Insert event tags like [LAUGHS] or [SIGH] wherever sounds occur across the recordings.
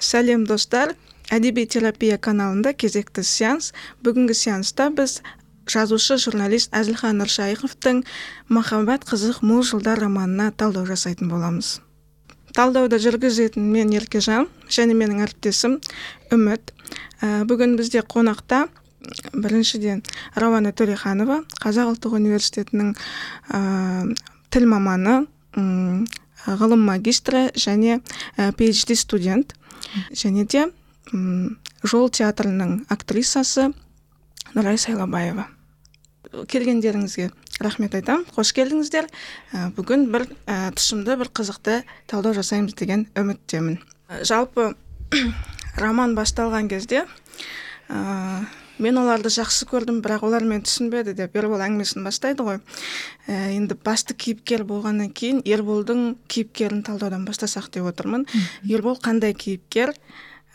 сәлем достар. Әдеби терапия каналында кезекті сеанс. Бүгінгі сеанста біз жазушы журналист әзілхан нұршайықовтың махаббат қызық мол жылдар романына талдау жасайтын боламыз. Талдауды жүргізетін мен еркежан және менің әріптесім үміт. Ә, бүгін бізде қонақта біріншіден рауана төреханова қазақ ұлттық университетінің ә, тіл маманы ғылым магистрі және ә, phd студент. Және де жол театрының актрисасы нұрай сайлабаева. Келгендеріңізге рахмет айтамын қош келдіңіздер. Ә, бүгін бір ә, тұшымды бір қызықты талдау жасаймыз деген үміттемін. Жалпы [CLEARS THROAT] роман басталған кезде мен оларды жақсы көрдім бірақ олар мені түсінбеді деп ербол әңгімесін бастайды ғой. Ә, енді басты кейіпкер болғаннан кейін ерболдың кейіпкерін талдаудан бастасақ деп отырмын. Ербол қандай кейіпкер?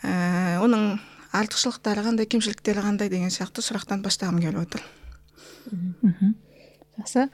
Ә, оның артықшылықтары қандай кемшіліктері қандай деген сияқты сұрақтан бастағым келіп отыр. Жақсы.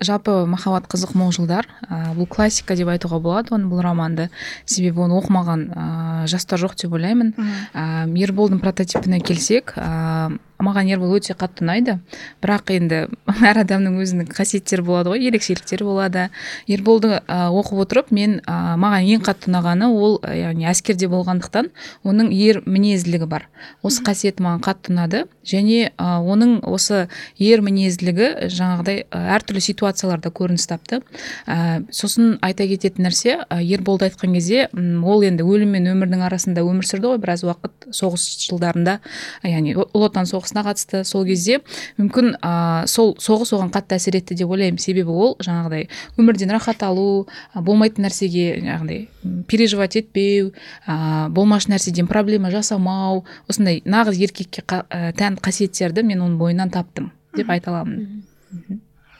Жалпы махаббат қызық мол жылдар. Ә, бұл классика деп айтуға болады оны бұл романды. Себебі оны оқымаған ә, жастар жоқ деп ойлаймын. Ә, ерболдың прототипіне келсек ә, маған ербол өте қатты ұнайды. Бірақ енді [LAUGHS] әр адамның өзінің қасиеттері болады ғой ерекшеліктері болады. Ерболды ә, оқып отырып мен ә, маған ең қатты ұнағаны ол яғни әскерде болғандықтан оның ер мінезділігі бар. Осы қасиеті маған қатты ұнады. Және ә, оның осы ер мінезділігі жаңағыдай әртүрлі ситуацияларда көрініс тапты. Ә, сосын айта кететін нәрсе ә, ерболды айтқан кезде ол енді өлім мен өмірдің арасында өмір сүрді ғой. Біраз уақыт соғыс жылдарында яғни ұлы отан соғыс соғысына қатысты сол кезде мүмкін ә, сол соғыс оған қатты әсер етті деп ойлаймын. Себебі ол жаңағыдай өмірден рахат алу болмайтын нәрсеге жаңағыдай переживать етпеу ә, болмашы нәрседен проблема жасамау осындай нағыз еркекке тән қасиеттерді мен оның бойынан таптым деп айта аламын.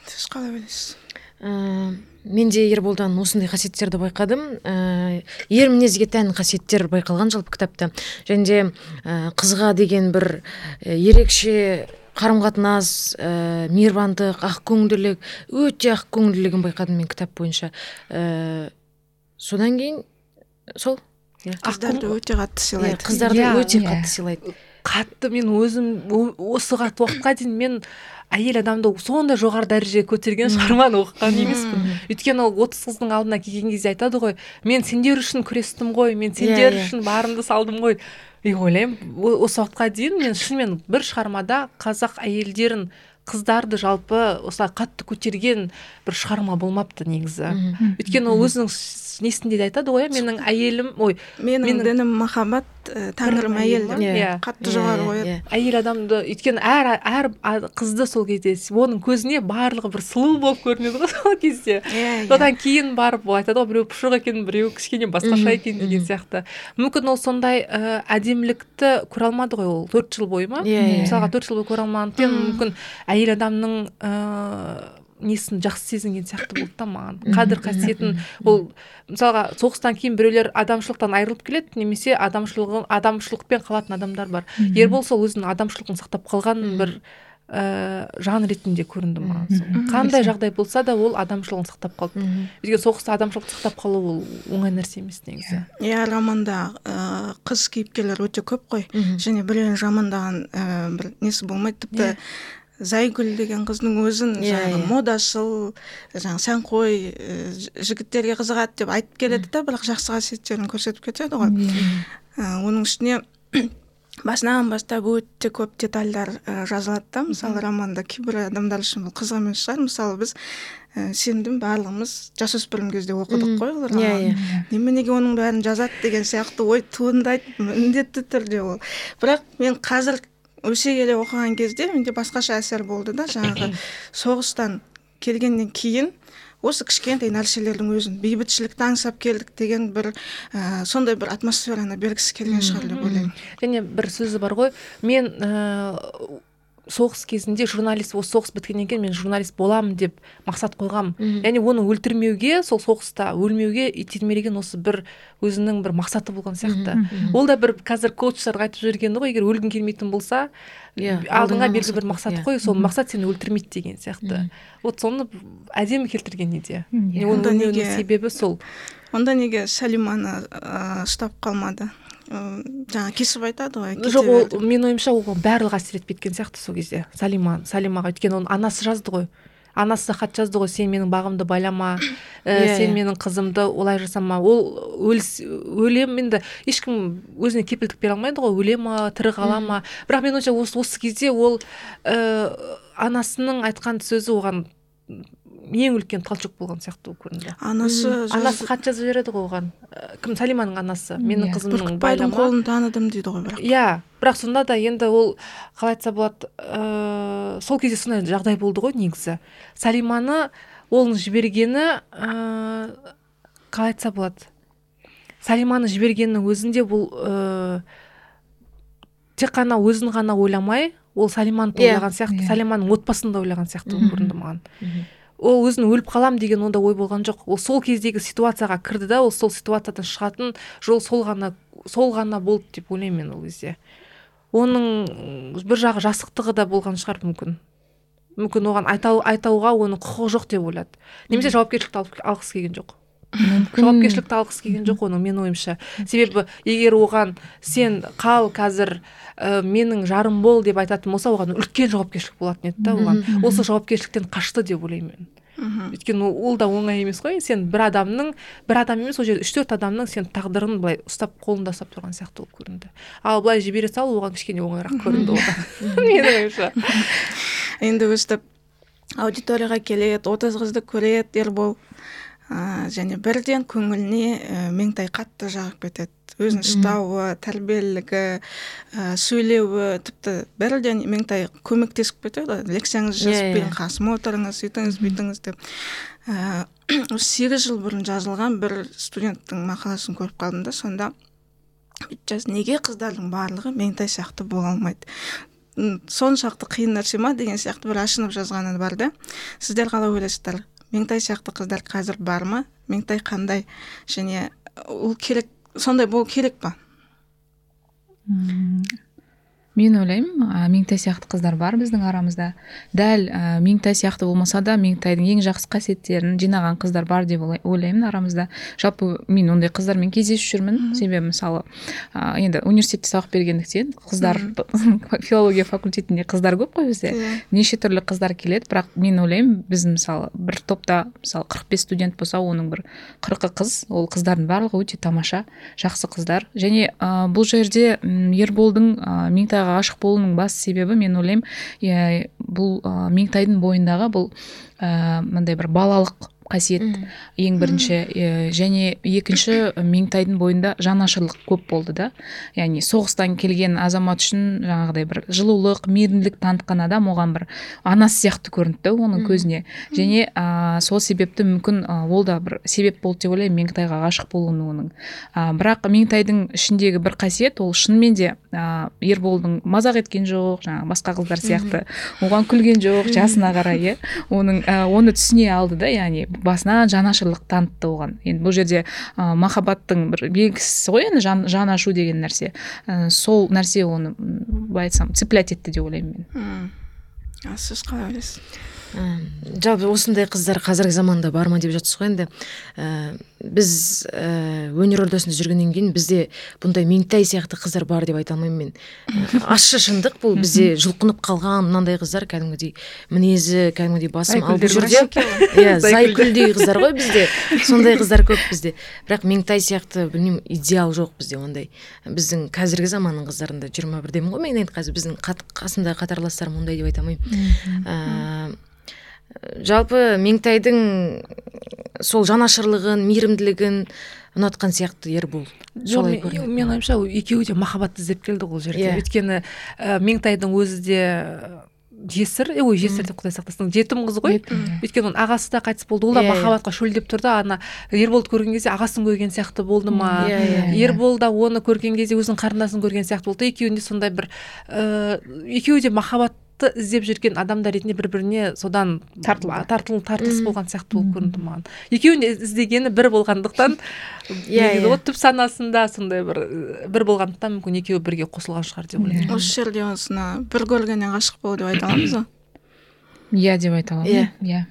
Сіз қалай ойлайсыз? Мен де ерболдан осындай қасиеттерді байқадым. Ә, ер мінезге тән қасиеттер байқалған жалпы кітапта. Және де ә, қызға деген бір ерекше қарым қатынас ә, мейірбандық ақкөңілділік өте ақкөңілділігін байқадым мен кітап бойынша. Ә, содан кейін сол қыздарды өте қатты сыйлайды. Қыздарды өте қатты сыйлайды. Қатты мен өзім осы уақытқа дейін мен әйел адамды сондай жоғары дәрежеге көтерген шығарманы оқыған емеспін. Өйткені ол отыз қыздың алдына келген кезде айтады ғой мен сендер үшін күрестім ғой мен сендер үшін барымды салдым ғой и ойлаймын осы уақытқа дейін мен шынымен бір шығармада қазақ әйелдерін қыздарды жалпы осылай қатты көтерген бір шығарма болмапты негізі. Өйткені ол өзінің несінде де айтады ғой иә менің әйелім ой менің дінім махаббат ә, тәңірім әйел деп иә. қатты жоғары қояды. әйел адамды өйткені әр әр қызды сол кезде оның көзіне барлығы бір сұлу болып көрінеді ғой сол кезде. Содан кейін барып ол айтады ғой біреу пұшық екен біреу кішкене басқаша екен деген сияқты. Мүмкін ол сондай ә, әдемілікті көре алмады ғой ол төрт жыл бойы ма? Мысалға төрт жыл бойы көре алмағандықтан мүмкін әйел адамның ыыы несін жақсы сезінген сияқты болды да маған. Қадір қасиетін ол мысалға соғыстан кейін біреулер адамшылықтан айырылып келеді немесе адамшылығын адамшылықпен қалатын адамдар бар. Ербол сол өзінің адамшылығын сақтап қалған бір ә, жан ретінде көрінді маған қандай жағдай болса да ол адамшылығын сақтап қалды. Өйткені соғыста адамшылықты сақтап қалу ол оңай нәрсе емес негізі. Иә романда ә, қыз кейіпкерлер өте көп қой. Және біреуін жамандаған ә, бір несі болмайды. Тіпті зайгүл деген қыздың өзін yeah, жаңағы yeah. модашыл жаңағы сәнқой жігіттерге қызығады деп айтып келеді да бірақ жақсы қасиеттерін көрсетіп кетеді ғой. Yeah. оның үстіне [CLEARS THROAT] басынан бастап өте көп детальдар ә, жазылады да. Мысалы романда кейбір адамдар үшін бұл қызық емес шығар. Мысалы біз ә, сендім барлығымыз жасөспірім кезде оқыдық қой ол иә иә. Неменеге оның бәрін жазады деген сияқты ой туындайды міндетті түрде ол. Бірақ мен қазір өсе келе оқыған кезде менде басқаша әсер болды да жаңағы [COUGHS] соғыстан келгеннен кейін осы кішкентай нәрселердің өзін бейбітшілікті аңсап келдік деген бір ә, сондай бір атмосфераны бергісі келген шығар деп ойлаймын. Және бір сөзі бар ғой мен ә, соғыс кезінде журналист осы соғыс біткеннен кейін мен журналист боламын деп мақсат қойғам. Яғни оны өлтірмеуге сол соғыста өлмеуге итермелеген осы бір өзінің бір мақсаты болған сияқты. ол да бір қазір коучтарға айтып жібергені ғой егер өлгің келмейтін болса иә алдыңа белгілі бір мақсат иә. қой сол мақсат сені өлтірмейді деген сияқты. Вот соны әдемі келтірген неде. Иә. оның себебі сол. Онда неге сәлиманы ә, ұстап қалмады? Жаңа кесіп айтады ғой жоқ ол менің ойымша оған барлығы әсер етіп кеткен сияқты сол кезде. Салима салимаға өйткені оның анасы жазды ғой. Анасы хат жазды ғой сен менің бағымды байлама ә, сен иә. менің қызымды олай жасама ол өлс өлем енді ешкім өзіне кепілдік бере алмайды ғой өле ма тірі қала ма бірақ менің ойымша осы, осы кезде ол ә, анасының айтқан сөзі оған ең үлкен толчок болған сияқты болып көрінді. Анасы анасы хат жазып жібереді ғой оған. Ә, кім? Салиманың анасы менің Иә. қызымның байлама. қолын таныдым дейді ғой бірақ. Иә бірақ сонда да енді ол қалай айтса болады ыыы сол кезде сондай жағдай болды ғой негізі. Салиманы оның жібергені ыыы қалай айтса болады? Салиманы жібергеннің өзінде бұл ыыы тек қана өзін ғана ойламай ол салиманы да Иә, ойлаған сияқты иә. салиманың отбасын да ойлаған сияқты болып көрінді маған. Ол өзін өліп қалам деген онда ой болған жоқ. Ол сол кездегі ситуацияға кірді да ол сол ситуациядан шығатын жол сол ғана сол ғана болды деп ойлаймын мен ол кезде. Оның бір жағы жасықтығы да болған шығар мүмкін. Мүмкін оған айта, айтауға оның құқығы жоқ деп ойлады. Немесе жауапкершілікті алғысы келген жоқ. Мүмкін. жауапкершілікті алғысы келген жоқ оның менің ойымша. Себебі егер оған сен қал қазір ә, менің жарым бол деп айтатын болса оған үлкен жауапкершілік болатын еді да оған. Осы жауапкершіліктен қашты деп ойлаймын мен. Мхм. өйткені ол- ол да оңай емес қой. Сен бір адамның бір адам емес ол жерде үш төрт адамның сен тағдырын былай ұстап қолында ұстап тұрған сияқты болып көрінді. Ал былай жібере сал оған кішкене оңайырақ көрінді [LAUGHS] менің ойымша. Енді өстіп аудиторияға келеді отыз қызды көреді ербол. Ә, және бірден көңіліне ә, меңтай қатты жағып кетеді. Өзінің ұстауы тәрбиелілігі ә, сөйлеуі тіпті бірден меңтай көмектесіп кетеді. Ғой лекцияңызды Иә, жазып иә. беріңіз қасыма отырыңыз сөйтіңіз бүйтіңіз деп. Ә, осы [CLEARS THROAT] сегіз жыл бұрын жазылған бір студенттің мақаласын көріп қалдым да сонда неге қыздардың барлығы меңтай сияқты бола алмайды? Соншалықты қиын нәрсе ма деген сияқты бір ашынып жазғаны бар да. Сіздер қалай ойлайсыздар? Меңтай сияқты қыздар қазір бар ма? Меңтай қандай? Және ол керек сондай болу керек па? Мен ойлаймын ә, меңтай сияқты қыздар бар біздің арамызда. Дәл ә, меңтай сияқты болмаса да меңтайдың ең жақсы қасиеттерін жинаған қыздар бар деп ойлай- ойлаймын арамызда. Жалпы мен ондай қыздармен кездесіп жүрмін себебі мысалы ә, енді университетте сабақ бергендіктен қыздар [LAUGHS] филология факультетінде қыздар көп қой бізде. Неше түрлі қыздар келеді бірақ мен ойлаймын біз мысалы бір топта мысалы 45 студент болса оның бір қырқы қыз ол қыздардың барлығы өте тамаша жақсы қыздар. Және ә, бұл жерде ерболдың ә, меңтайға ғашық болуының басты себебі мен ойлаймын иә, бұл ә, меңтайдың бойындағы бұл ә, мындай бір балалық қасиет. Ең бірінші е, және екінші меңтайдың бойында жанашырлық көп болды да. Яғни соғыстан келген азамат үшін жаңағыдай бір жылулық мейірімділік танытқан адам оған бір анасы сияқты көрінді да оның көзіне. Және ә, сол себепті мүмкін ә, ол да бір себеп болды деп ойлаймын меңтайға ғашық болуының. Оның ә, бірақ меңтайдың ішіндегі бір қасиет ол шынымен де ә, ерболдың мазақ еткен жоқ жаңағы басқа қыздар сияқты. Оған күлген жоқ жасына қарай [LAUGHS] иә. Оның ә, оны түсіне алды да яғни басынан жанашырлық танытты оған. Енді бұл жерде ә, махаббаттың бір белгісі ғой енді жан, жан ашу деген нәрсе. Ә, сол нәрсе оны былай айтсам цеплять етті деп ойлаймын мен. М. а сіз қалай ойлайсыз? Жалпы осындай қыздар қазіргі заманда бар ма деп жатсыз ғой енді. Ә, біз ә, өнер ордасында жүргеннен кейін бізде бұндай меңтай сияқты қыздар бар деп айта алмаймын мен. Ә, [LAUGHS] ащы шындық бұл. Бізде жұлқынып қалған мынандай қыздар кәдімгідей мінезі кәдімгідей басым ал бұл жерде иә [LAUGHS] зайкүлдей қыздар ғой бізде. [LAUGHS] Сондай қыздар көп бізде. Бірақ меңтай сияқты білмеймін идеал жоқ бізде ондай. Біздің қазіргі заманның қыздарында жиырма бірдемін ғой мен енді қазір біздің қасымдағы қатарластарым ондай деп айта алмаймын. Жалпы меңтайдың сол жанашырлығын мейірімділігін ұнатқан сияқты ербол. Жоқ солай мен, көрінеді. менің ойымша екеуі де махаббатты іздеп келді ол жерде. Иә. өйткені ә, меңтайдың өзі де жесір ой жесір деп құдай сақтасын жетім қыз ғой. Өйткені оның ағасы да қайтыс болды ол да Иә, иә. махаббатқа шөлдеп тұрды. Ана ерболды көрген кезде ағасын көрген сияқты болды ма? Иә, иә, иә. ербол да оны көрген кезде өзінің қарындасын көрген сияқты болды. Екеуінде сондай бір ыыы екеуі де махаббат бақытты іздеп жүрген адамдар ретінде бір біріне содан Тартылды. тартыл тартылыс болған сияқты болып көрінді маған. Екеуінің де іздегені бір болғандықтан [LAUGHS] Иә, негізі иә. ғой түп санасында сондай бір бір болғандықтан мүмкін екеуі бірге қосылған шығар деп ойлаймын. Осы жерде осыны бір көргеннен ғашық болу деп айта аламыз ғой [COUGHS] иә деп айта аламын. Иә. иә.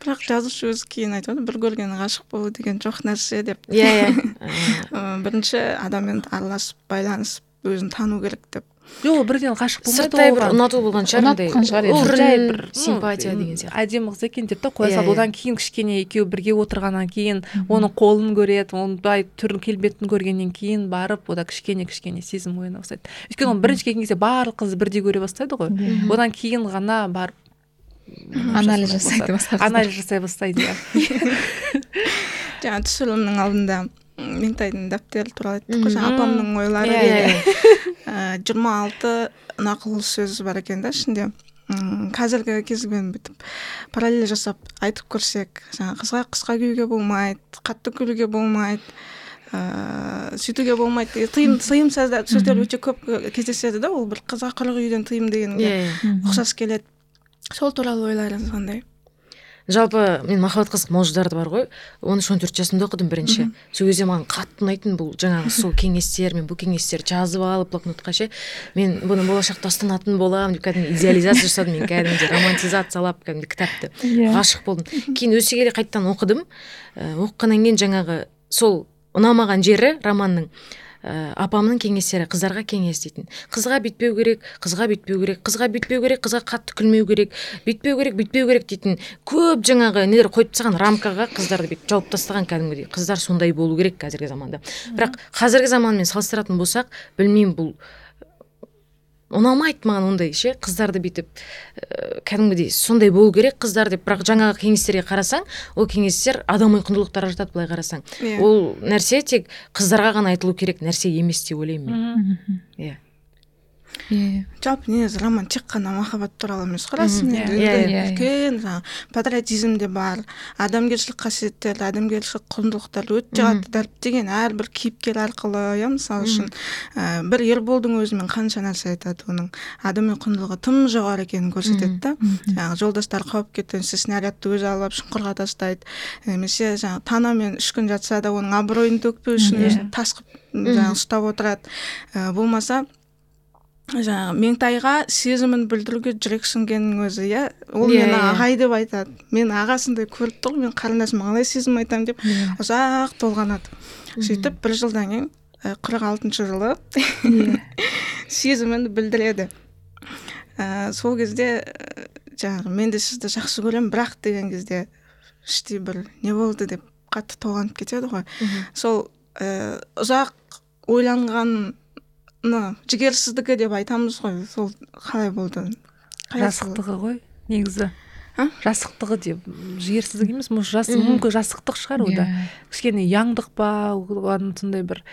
Бірақ жазушы өзі кейін айтады бір көргеннен ғашық болу деген жоқ нәрсе деп. Иә иә. [LAUGHS] Бірінші адаммен араласып байланысып өзін тану керек деп. Жоқ ол бірден ғашық болмайды сырттай бір ұнату болған шығар ұнатқан шығар енді. бір симпатия деген сияқты. Әдемі қыз екен деп та қоя Иә, салды иә. одан кейін кішкене екеуі бірге отырғаннан кейін оның қолын көреді оның былай түрін келбетін көргеннен кейін барып ода кішкене кішкене сезім ояна бастайды. Өйткені ол бірінші келген кезде барлық қызды бірдей көре бастайды ғой. Иә. одан кейін ғана барып анализ жасай жасайды анализ жасай бастайды иә. [LAUGHS] [LAUGHS] Жаңа түсірілімнің алдында меңтайдың дәптері туралы айттық қой жаңа апамның ойлары Иә, иә Ә, жиырма алты нақыл сөз бар екен да ішінде М, қазіргі кезбен бүйтіп параллель жасап айтып көрсек жаңағы қызға қысқа киюге болмайды қатты күлуге болмайды ыыы сөйтуге болмайды тыйым тыйым сөздер өте көп кездеседі да ол бір қызға қырық үйден тыйым дегенге ұқсас келеді. Сол туралы ойларыңыз қандай жалпы мен махаббат қызық молжылдарды бар ғой. Он үш он төрт жасымда оқыдым бірінші. Сол кезде маған қатты ұнайтын бұл жаңағы сол [LAUGHS] кеңестер мен бұл кеңестерді жазып алып блокнотқа ше. Мен бұны болашақта ұстанатын боламын деп кәдімгі идеализация жасадым. Мен кәдімгідей романтизациялап кәдімгі кітапты Иә. ғашық болдым. Кейін өсе келе қайтадан оқыдым. Ә, оқығаннан кейін жаңағы сол ұнамаған жері романның. Ә, апамның кеңестері қыздарға кеңес дейтін. Қызға бүйтпеу керек қызға бүйтпеу керек қызға бүйтпеу керек қызға қатты күлмеу керек бүйтпеу керек бүйтпеу керек дейтін көп жаңағы нелер қойып тастаған рамкаға қыздарды бүйтіп жауып тастаған кәдімгідей. Қыздар сондай болу керек қазіргі заманда. Бірақ қазіргі заманмен салыстыратын болсақ білмеймін бұл ұнамайды маған ондай ше. Қыздарды бүйтіп ә, кәдімгідей сондай болу керек қыздар деп. Бірақ жаңағы кеңестерге қарасаң ол кеңестер адами құндылықтарға жатады былай қарасаң. Иә. ол нәрсе тек қыздарға ғана айтылу керек нәрсе емес деп ойлаймын мен. Иә. Иә жалпы негізі роман тек қана махаббат туралы емес қой расымен. Иә, де. иә, үлкен- иә. үлкен жаңағы патриотизм де бар адамгершілік қасиеттер адамгершілік құндылықтар өте қатты дәріптеген әрбір кейіпкер арқылы иә мысалы үшін ә, бір ерболдың өзімен қанша нәрсе айтады оның адами құндылығы тым жоғары екенін көрсетеді да. Жаңағы жолдастар қауіп кеткенше снарядты өзі алып алып шұңқырға тастайды немесе жаңағы танамен үш күн жатса да оның абыройын төкпеу үшін өзін тас қылып жаңағы ұстап отырады. Ә, болмаса жаңағы меңтайға сезімін білдіруге жүрексінгеннің өзі иә? Ол Иә, мені иә. ағай деп айтады. Мен ағасындай көріп тұр мен қарындасыма қалай сезім айтамын? деп Иә. ұзақ толғанады. Сөйтіп бір жылдан кейін қырық алтыншы жылы Иә. [LAUGHS] сезімін білдіреді. Ә, сол кезде жаңағы мен де сізді жақсы көремін бірақ деген кезде іштей бір не болды? деп қатты толғанып кетеді ғой. Сол ә, ұзақ ойланғаны жігерсіздігі деп айтамыз ғой сол қалай болды жасықтығы ғой негізі А? жасықтығы деп жігерсіздік емес может жас мүмкін жасықтық шығар ода Иә. кішкене яңдық па оған сондай бір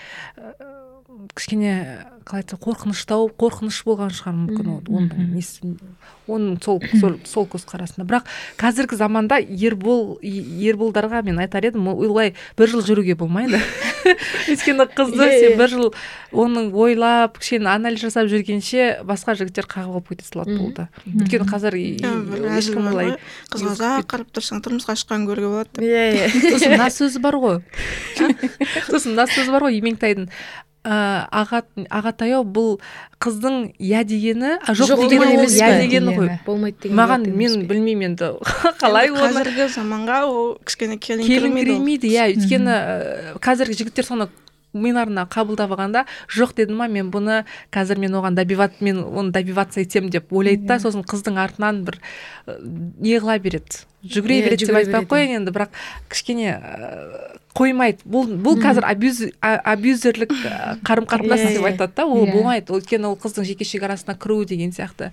кішкене қалай айтсам қорқыныштау қорқыныш болған шығар мүмкін ол оның несі оның сол сол, сол көзқарасында. Бірақ қазіргі заманда ербол ерболдарға мен айтар едім ол- олай бір жыл жүруге болмайды. [LAUGHS] Өйткені қызды Иә, сен иә. бір жыл оның ойлап кішкене анализ жасап жүргенше басқа жігіттер қағып алып кете салады болды. Өйткені қазір ешкім олай қызға ұзақ қарап тұрсаң тұрмысқа шыққан көруге болады деп. Иә иә. [LAUGHS] Сосын мына сөзі бар ғой. [LAUGHS] Сосын мына сөзі бар ғой ементайдың ә, аға ағатай ау бұл қыздың иә дегені а жоқ, Жоқ дегені деген емес иә дегені ғой. Болмайды деген маған мен білмеймін [LAUGHS] енді. Қалай оны? қазіргі заманға ол кішкене келін келіңкіремейді иә. Өйткені ә, қазіргі жігіттер соны миларына қабылдап алғанда жоқ дедім ма мен бұны қазір мен оған добиват мен оны добиваться етемін деп ойлайды да сосын қыздың артынан бір ә, не қыла береді. Жүгіре Иә, береді деп айтпай ақ қояйын енді бірақ кішкене ә, қоймайды. Бұл бұл қазір абьюз а- абьюзерлік қарым қатынас Иә, деп иә. айтады да ол болмайды. Өйткені ол қыздың жеке шекарасына кіру деген сияқты.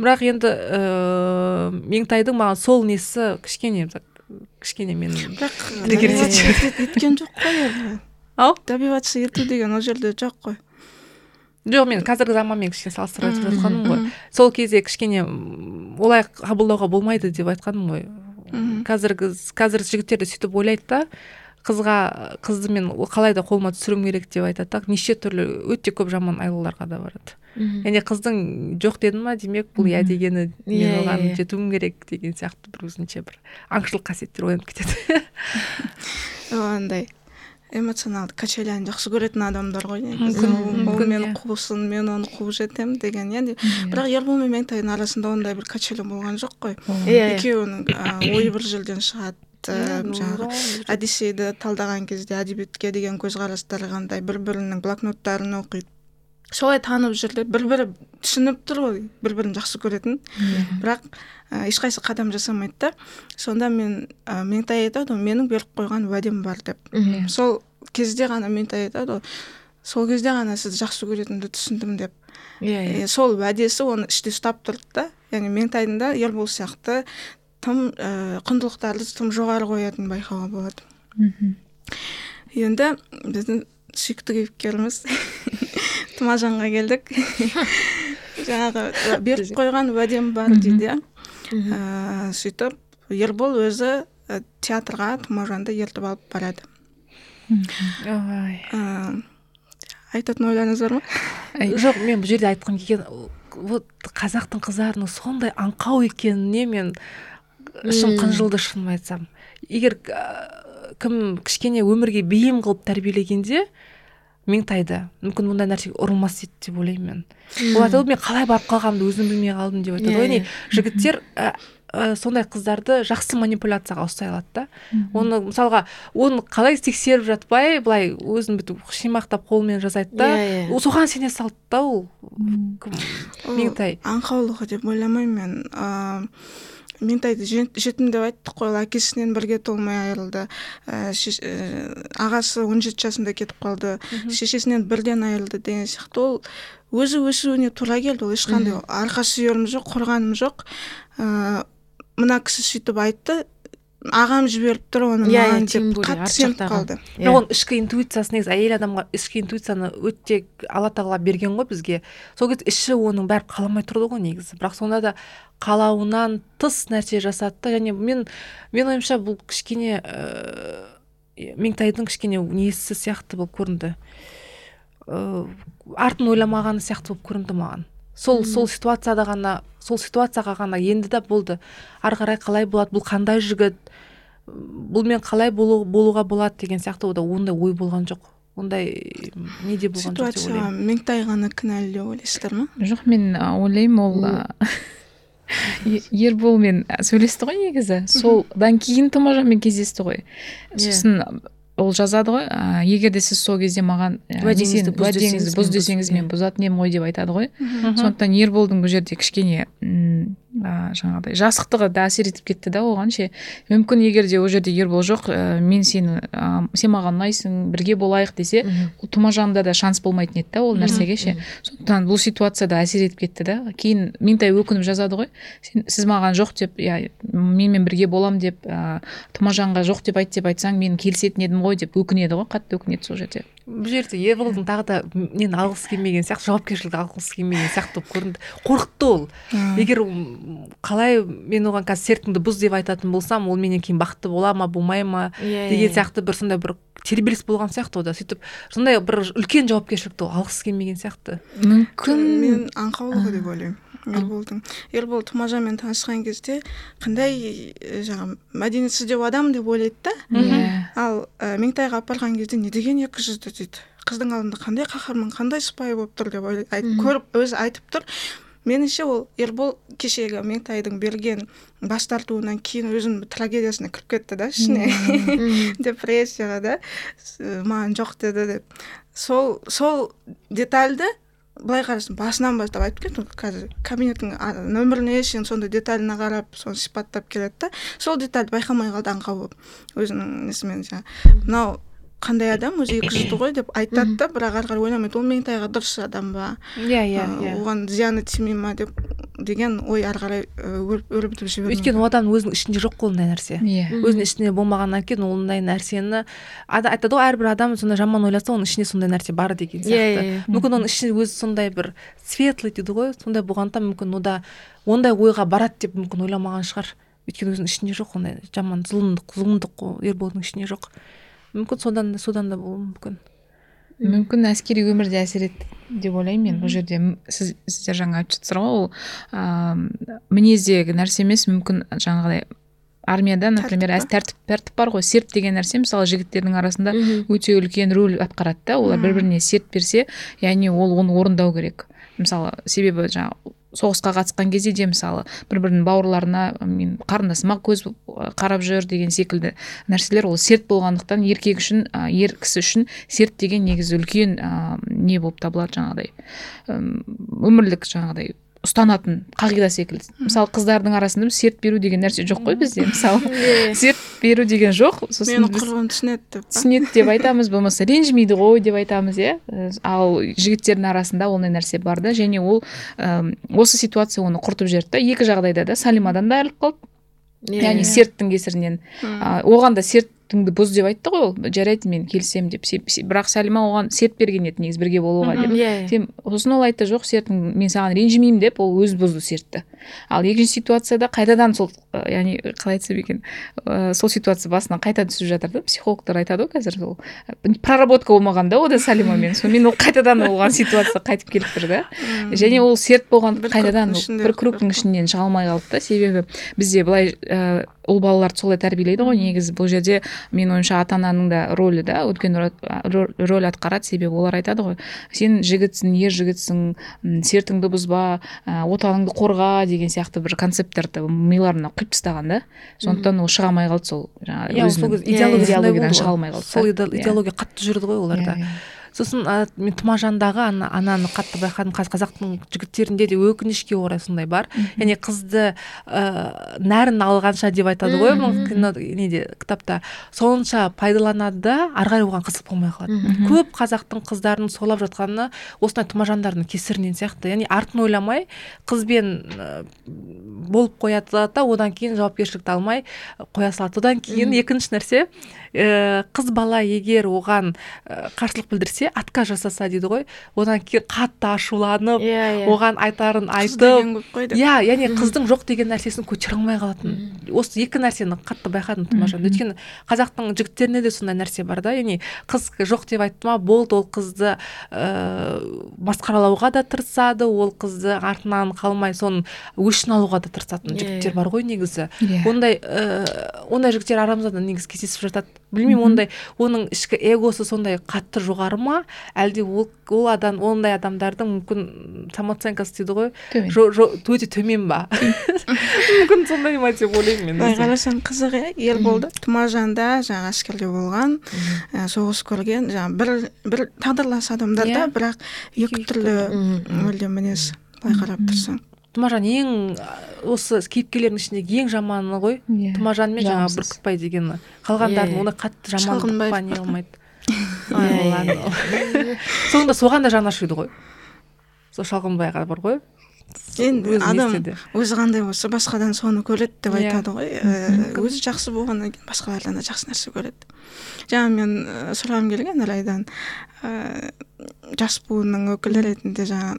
Бірақ енді ыыы меңтайдың маған сол несі кішкене кішкене мен бірақ жоқ қой ау? Добиваться ету деген ол жерде жоқ қой жоқ мен қазіргі заманмен кішкене салыстырып айтып жатқаным ғой. сол кезде кішкене олай қабылдауға болмайды деп айтқаным ғой. Қазіргі қазір жігіттер де сөйтіп ойлайды да қызға қызды мен қалай да қолыма түсіруім керек деп айтады да неше түрлі өте көп жаман айлаларға да барады. Яғни қыздың жоқ деді ма демек бұл иә дегені мен Иә, оған иә. жетуім керек деген сияқты бір өзінше бір аңшылық қасиеттер оянып кетеді. [LAUGHS] Андай. Эмоционалды качеляны жақсы көретін адамдар ғой негізі. Ол, мені иә. қусын мен оны қуып жетемін деген иә де- бірақ ербол мен меңтайдың арасында ондай бір качеля болған жоқ қой. Иә иә. Екеуінің ойы бір жерден шығады Иә, жаңағы одиссейді талдаған кезде әдебиетке деген көзқарастары қандай бір бірінің блокноттарын оқиды. Солай танып жүрді бір бірі түсініп тұр ғой бір бірін жақсы көретін. Ә, ешқайсы қадам жасамайды да. Сонда мен ә, меңтай айтады ғой менің беріп қойған уәдем бар деп. Мхм. сол кезде ғана меңтай айтады ғой сол кезде ғана сізді жақсы көретінімді түсіндім деп. Иә иә. Е, сол уәдесі оны іште ұстап тұрды да. Яғни меңтайдың да ербол сияқты тым ә, құндылықтарды тым жоғары қоятынын байқауға болады мхм. Енді біздің сүйікті кейіпкеріміз [LAUGHS] тұмажанға келдік. [LAUGHS] Жаңағы беріп қойған уәдем бар дейді. иә Ә, сөйтіп ербол өзі ә, театрға тұмажанды ертіп алып барады. Ой. ә, айтатын ойларыңыз бар ма? Жоқ мен бұл жерде айтқым келген вот қазақтың қыздарының сондай аңқау екеніне мен Мм. қынжылды шынын айтсам. Егер кім кішкене өмірге бейім қылып тәрбиелегенде меңтайды. Мүмкін мұндай нәрсеге ұрылмас еді деп ойлаймын мен. Ол айтады мен қалай барып қалғанымды өзім білмей қалдым деп айтады Иә, ғой иә. яғни жігіттер ә, ә, сондай қыздарды жақсы манипуляцияға ұстай алады да. Оны мысалға оны қалай тексеріп жатпай былай өзін бүйтіп шимақтап қолымен жасайды да. Иә, иә. соған сене салды да ол. Меңтай. Аңқаулығы деп ойламаймын мен. Ыыы меңтайды жет- жетім деп айттық қой ол әкесінен бірге толмай айырылды. Ә, шеш- ә, ағасы 17 жасында кетіп қалды. Шешесінен бірден айырылды деген сияқты. Ол өзі өсуіне тура келді ол ешқандай арқа сүйерім жоқ қорғаным жоқ. Ә, мына кісі сөйтіп айтты. Ағам жіберіп тұр оны Иә, маған иә, тем деп қатты сеніп қалды. Иә. бірақ оның ішкі интуициясы негізі әйел адамға ішкі интуицияны өте алла тағала берген ғой бізге. Сол кезде іші оның бәрі қаламай тұрды ғой негізі. Бірақ сонда да қалауынан тыс нәрсе жасады да және мен мен ойымша бұл кішкене ыыы меңтайдың кішкене несі сияқты болып көрінді. Ыыы артын ойламағаны сияқты болып көрінді маған. Сол сол ситуацияда ғана сол ситуацияға ғана енді да болды. Ары қарай қалай болады бұл қандай жігіт? Бұлмен қалай болу, болуға болады деген сияқты ода ондай ой болған жоқ. Ондай неде болған жоқ деп ситуацияға меңтай ғана кінәлі деп ойлайсыздар ма? Жоқ мен ойлаймын ол ерболмен сөйлесті ғой негізі. Солдан кейін тұмажанмен кездесті ғой. Иә. сосын ол жазады ғой егер де сіз сол кезде маған Уәдеңізді бұз десеңіз, бұз мен бұз- десеңіз мен бұзатын едім ғой деп айтады ғой. Сондықтан ерболдың бұл жерде кішкене а, жаңағыдай жасықтығы да әсер етіп кетті да оған ше. Мүмкін егер де ол жерде ербол жоқ ә, мен сені ә, сен маған ұнайсың бірге болайық десе ол тұмажанда да шанс болмайтын еді да ол нәрсеге ше. сондықтан бұл ситуацияда әсер етіп кетті да. Кейін меңтай өкініп жазады ғой. Сен сіз маған жоқ деп иә менімен бірге болам деп ә, тұмажанға жоқ деп айт деп айтсаң мен келісетін едім ғой деп өкінеді ғой қатты өкінеді сол жерде. Бұл жерде ерболдың тағы да нені алғысы келмеген сияқты жауапкершілікті алғысы келмеген сияқты болып көрінді. Қорқытты ол. Егер қалай мен оған қазір сертіңді бұз деп айтатын болсам ол менен кейін бақытты бола ма болмай ма Иә, деген иә. сияқты бір сондай бір тербеліс болған сияқты ода сөйтіп сондай бір үлкен жауапкершілікті ол алғысы келмеген сияқты. Мүмкін. Мен аңқаулығы деп ойлаймын. Ерболдың ербол тұмажанмен танысқан кезде қандай ә, жаңағы мәдениетсіздеу адам деп ойлайды да. Иә ал ә, меңтайға апарған кезде не деген екі жүзді дейді. Қыздың алдында қандай қаһарман қандай сыпайы болып тұр деп көріп өзі айтып тұр. Меніңше ол ербол кешегі меңтайдың берген бас тартуынан кейін өзінің трагедиясына кіріп кетті да ішіне. [LAUGHS] Депрессияға да. Маған жоқ деді деп. Сол сол детальді былай қарасаң басынан бастап айтып кетті қазір кабинеттің нөміріне шейін сондай деталіне қарап соны сипаттап келеді да. Сол детальді байқамай қалды аңқау болып. Өзінің несімен жаңағы мынау қандай адам өзі екі жүзді ғой деп айтады да бірақ ары қарай ойламайды. Ол меңтайға дұрыс адам ба? Иә ә, оған зияны тимей ма деп деген ой ары қарай өр- өрбітіп жіберді өйткені ол адамның өзінің ішінде жоқ қой ондай нәрсе. Иә. Өзінің ішінде болмағаннан кейін ол ондай нәрсені айтады ғой әрбір адам сондай жаман ойласа оның ішінде сондай нәрсе бар деген Иә, сияқты. иә, иә. мүмкін оның ішінде өзі сондай бір светлый дейді ғой сондай болғандықтан мүмкін ода ондай ойға барады деп мүмкін ойламаған шығар. Өйткені өзінің ішінде жоқ ондай жаман зұлымдық зұлымдық қой ерболдың ішінде жоқ. Мүмкін содан да содан да болуы мүмкін. Мүмкін әскери өмірде әсер етті деп ойлаймын мен бұл жерде. Сіз сіздер жаңа айтып жатсыздар ғой ол ыыы мінездегі нәрсе емес мүмкін жаңағыдай армияда например тәртіп тәртіп бар ғой. Серт деген нәрсе мысалы жігіттердің арасында өте үлкен рөл атқарады да. Олар бір біріне серт берсе яғни ол оны орындау керек. Мысалы себебі жаңағы соғысқа қатысқан кезде де мысалы бір бірінің бауырларына мен қарындасыма көз қарап жүр деген секілді нәрселер ол серт болғандықтан еркек үшін ер кісі үшін серт деген негізі үлкен ә, не болып табылады жаңағыдай. Өмірлік жаңағыдай ұстанатын қағида секілді. Мысалы қыздардың арасында серт беру деген нәрсе жоқ қой бізде мысалы [LAUGHS] серт беру деген жоқ. Сосын мені құрбым түсінеді деп түсінеді деп айтамыз болмаса ренжімейді ғой деп айтамыз иә. Ал жігіттердің арасында ондай нәрсе бар да. Және ол ә, осы ситуация оны құртып жіберді да. Екі жағдайда да. Салимадан да айырылып қалды. Яғни серттің кесірінен. Оған да серт серттіңді бұз деп айтты ғой ол. Жарайды мен келісемін деп. Бірақ сәлима оған серт берген еді негізі бірге болуға деп. Иә, иә. сосын ол айтты жоқ сертің мен саған ренжімеймін деп. Ол өзі бұзды сертті. Ал екінші ситуацияда қайтадан сол яғни қалай айтсам екен ә, сол ситуация басынан қайта түсіп жатыр да психологтар айтады ғой қазір сол проработка болмаған да ода салимамен. Сонымен ол қайтадан оған ситуация қайтып келіп тұр да. Және ол серт болған қайтадан бір кругтың ішінен шыға алмай қалды да. Себебі бізде былай ә, ұл балаларды солай тәрбиелейді ғой. Негізі бұл жерде менің ойымша ата ананың да рөлі да үлкен рөл атқарады. Себебі олар айтады ғой сен жігітсің ер жігітсің сертіңді бұзба отаныңды қорға деген сияқты бір концепттарды миларына құйып тастаған да. Сондықтан ол шыға алмай қалды сол жаңағы өзінің идеологиядан шыға алмай қалды сол идеология қатты жүрді ғой оларда. Сосын ә, мен тұмажандағы ана, ананы қатты байқадым. Қазір қазақтың жігіттерінде де өкінішке орай сондай бар. Яғни қызды ә, нәрін алғанша деп айтады ғой. Кино неде кітапта. Сонша пайдаланады да ары қарай оған қызық болмай қалады. Көп қазақтың қыздарын солап жатқаны осындай тұмажандардың кесірінен сияқты. Яғни артын ойламай қызбен ә, болып қояды да одан кейін жауапкершілікті алмай қоя салады одан кейін екінші нәрсе ә, қыз бала егер оған ә, қарсылық білдірсе отказ жасаса дейді ғой. Одан кейін қатты ашуланып yeah, иә, yeah. Иә. оған айтарын айтып иә яғни қыздың жоқ деген нәрсесін көтере алмай қалатын. Осы екі нәрсені қатты байқадым тұмажан өйткені қазақтың жігіттерінде де сондай нәрсе бар да. Яғни қыз жоқ деп айтты ма болды ол қызды ыыы масқаралауға да тырысады ол қызды артынан қалмай соның өшін алуға да тырысатын yeah. жігіттер бар ғой негізі. Yeah. ондай ыыы ондай жігіттер арамызда да негізі кездесіп жатады. Білмеймін ондай оның ішкі эгосы сондай қатты жоғары ма? Әлде ол ол адам ондай адамдардың мүмкін самооценкасы дейді ғой? Өте төмен ба? [LAUGHS] Мүмкін сондай ма деп ойлаймын мен былай қарасаң қызық иә ерболды тұмажанда жаңағы әскерде болған ә, соғыс көрген жаңағы бір бір тағдырлас адамдар да иә. бірақ екі түрлі мүлдем мінез былай қарап тұрсаң тұмажан ең осы кейіпкерлердің ішіндегі ең жаманы ғой yeah. Иә. тұмажан мен жаңағы бүркітбай деген қалғандардың yeah. Иә. қатты жамандық па не қылмайды [LAUGHS] соңында соған да жаны ашиды ғой сол шалғынбайға бар ғой енді адам өзі қандай болса басқадан соны көреді деп иә. айтады ғой өзі жақсы болғаннан кейін басқалардан да жақсы нәрсе көреді жаңа мен сұрағым келген ылайдан ыыы жас буынның өкілі ретінде жаңа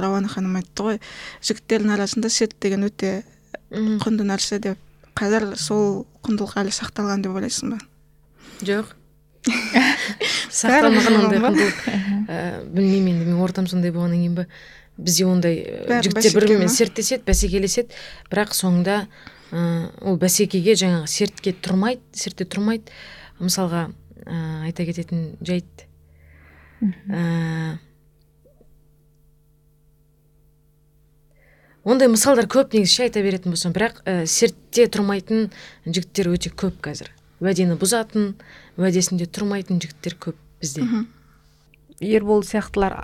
рауана ханым айтты ғой жігіттердің арасында серт деген өте құнды нәрсе деп қазір сол құндылық әлі сақталған деп ойлайсың ба жоқ сақталмаған ондай құндылық білмеймін енді менің ортам сондай болғаннан кейін ба бізде ондай жігіттер бір бірімен серттеседі бәсекелеседі бірақ соңында ә, ол бәсекеге жаңағы сертке тұрмайды сертте тұрмайды мысалға ә, айта кететін жайт. Ә, ондай мысалдар көп негізі айта беретін болсам бірақ ә, сертте тұрмайтын жігіттер өте көп қазір. Уәдені бұзатын уәдесінде тұрмайтын жігіттер көп бізде. Ербол сияқтылар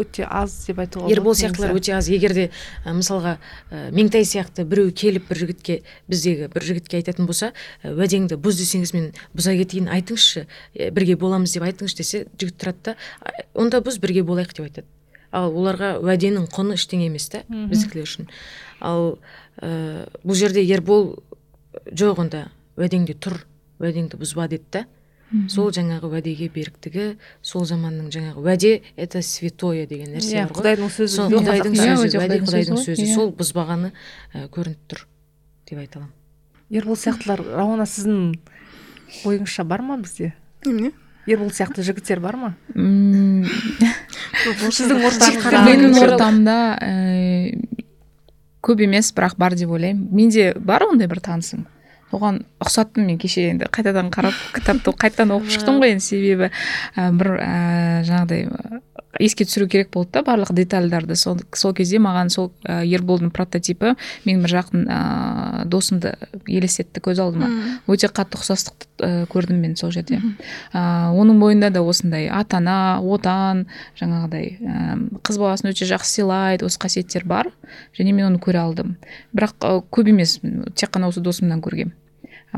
өте аз деп айтуға болады ербол сияқтылар өте аз. Егер де мысалға ә, меңтай сияқты біреу келіп бір жігітке біздегі бір жігітке айтатын болса уәдеңді бұз десеңіз мен бұза кетейін айтыңызшы бірге боламыз деп айтыңызшы десе жігіт тұрады да онда бұз бірге болайық деп айтады. Ал оларға уәденің құны ештеңе емес та біздікілер үшін. Ал ә, бұл жерде ербол жоқ онда уәдеңде тұр уәдеңді бұзба деді да сол жаңағы уәдеге беріктігі сол заманның жаңағы уәде это святое деген нәрсе иә, бар ғой. Құдайдың сөзі сол құдайдың сөзі уәде құдайдың сөзі сол бұзбағаны көрініп тұр деп айта аламын. Ербол сияқтылар рауана сіздің ойыңызша бар ма бізде? Немене ербол сияқты жігіттер бар ма? Мм, [LAUGHS] сіздің ортаңызда менің ортамда көп емес бірақ бар деп ойлаймын. Менде бар ондай бір танысым. Оған ұқсаттым мен кеше енді қайтадан қарап кітапты қайтадан оқып шықтым ғой енді себебі ә, бір ә, жаңағыдай еске түсіру керек болды да барлық детальдарды. Сол, сол кезде маған сол ә, ерболдың прототипі менің бір жақын ә, досымды елестетті көз алдыма. Өте қатты ұқсастықты ә, көрдім мен сол жерде. Ә, оның бойында да осындай ата ана отан жаңағыдай ә, қыз баласын өте жақсы сыйлайды осы қасиеттер бар. Және мен оны көре алдым. Бірақ ә, көп емес тек қана осы досымнан көргем.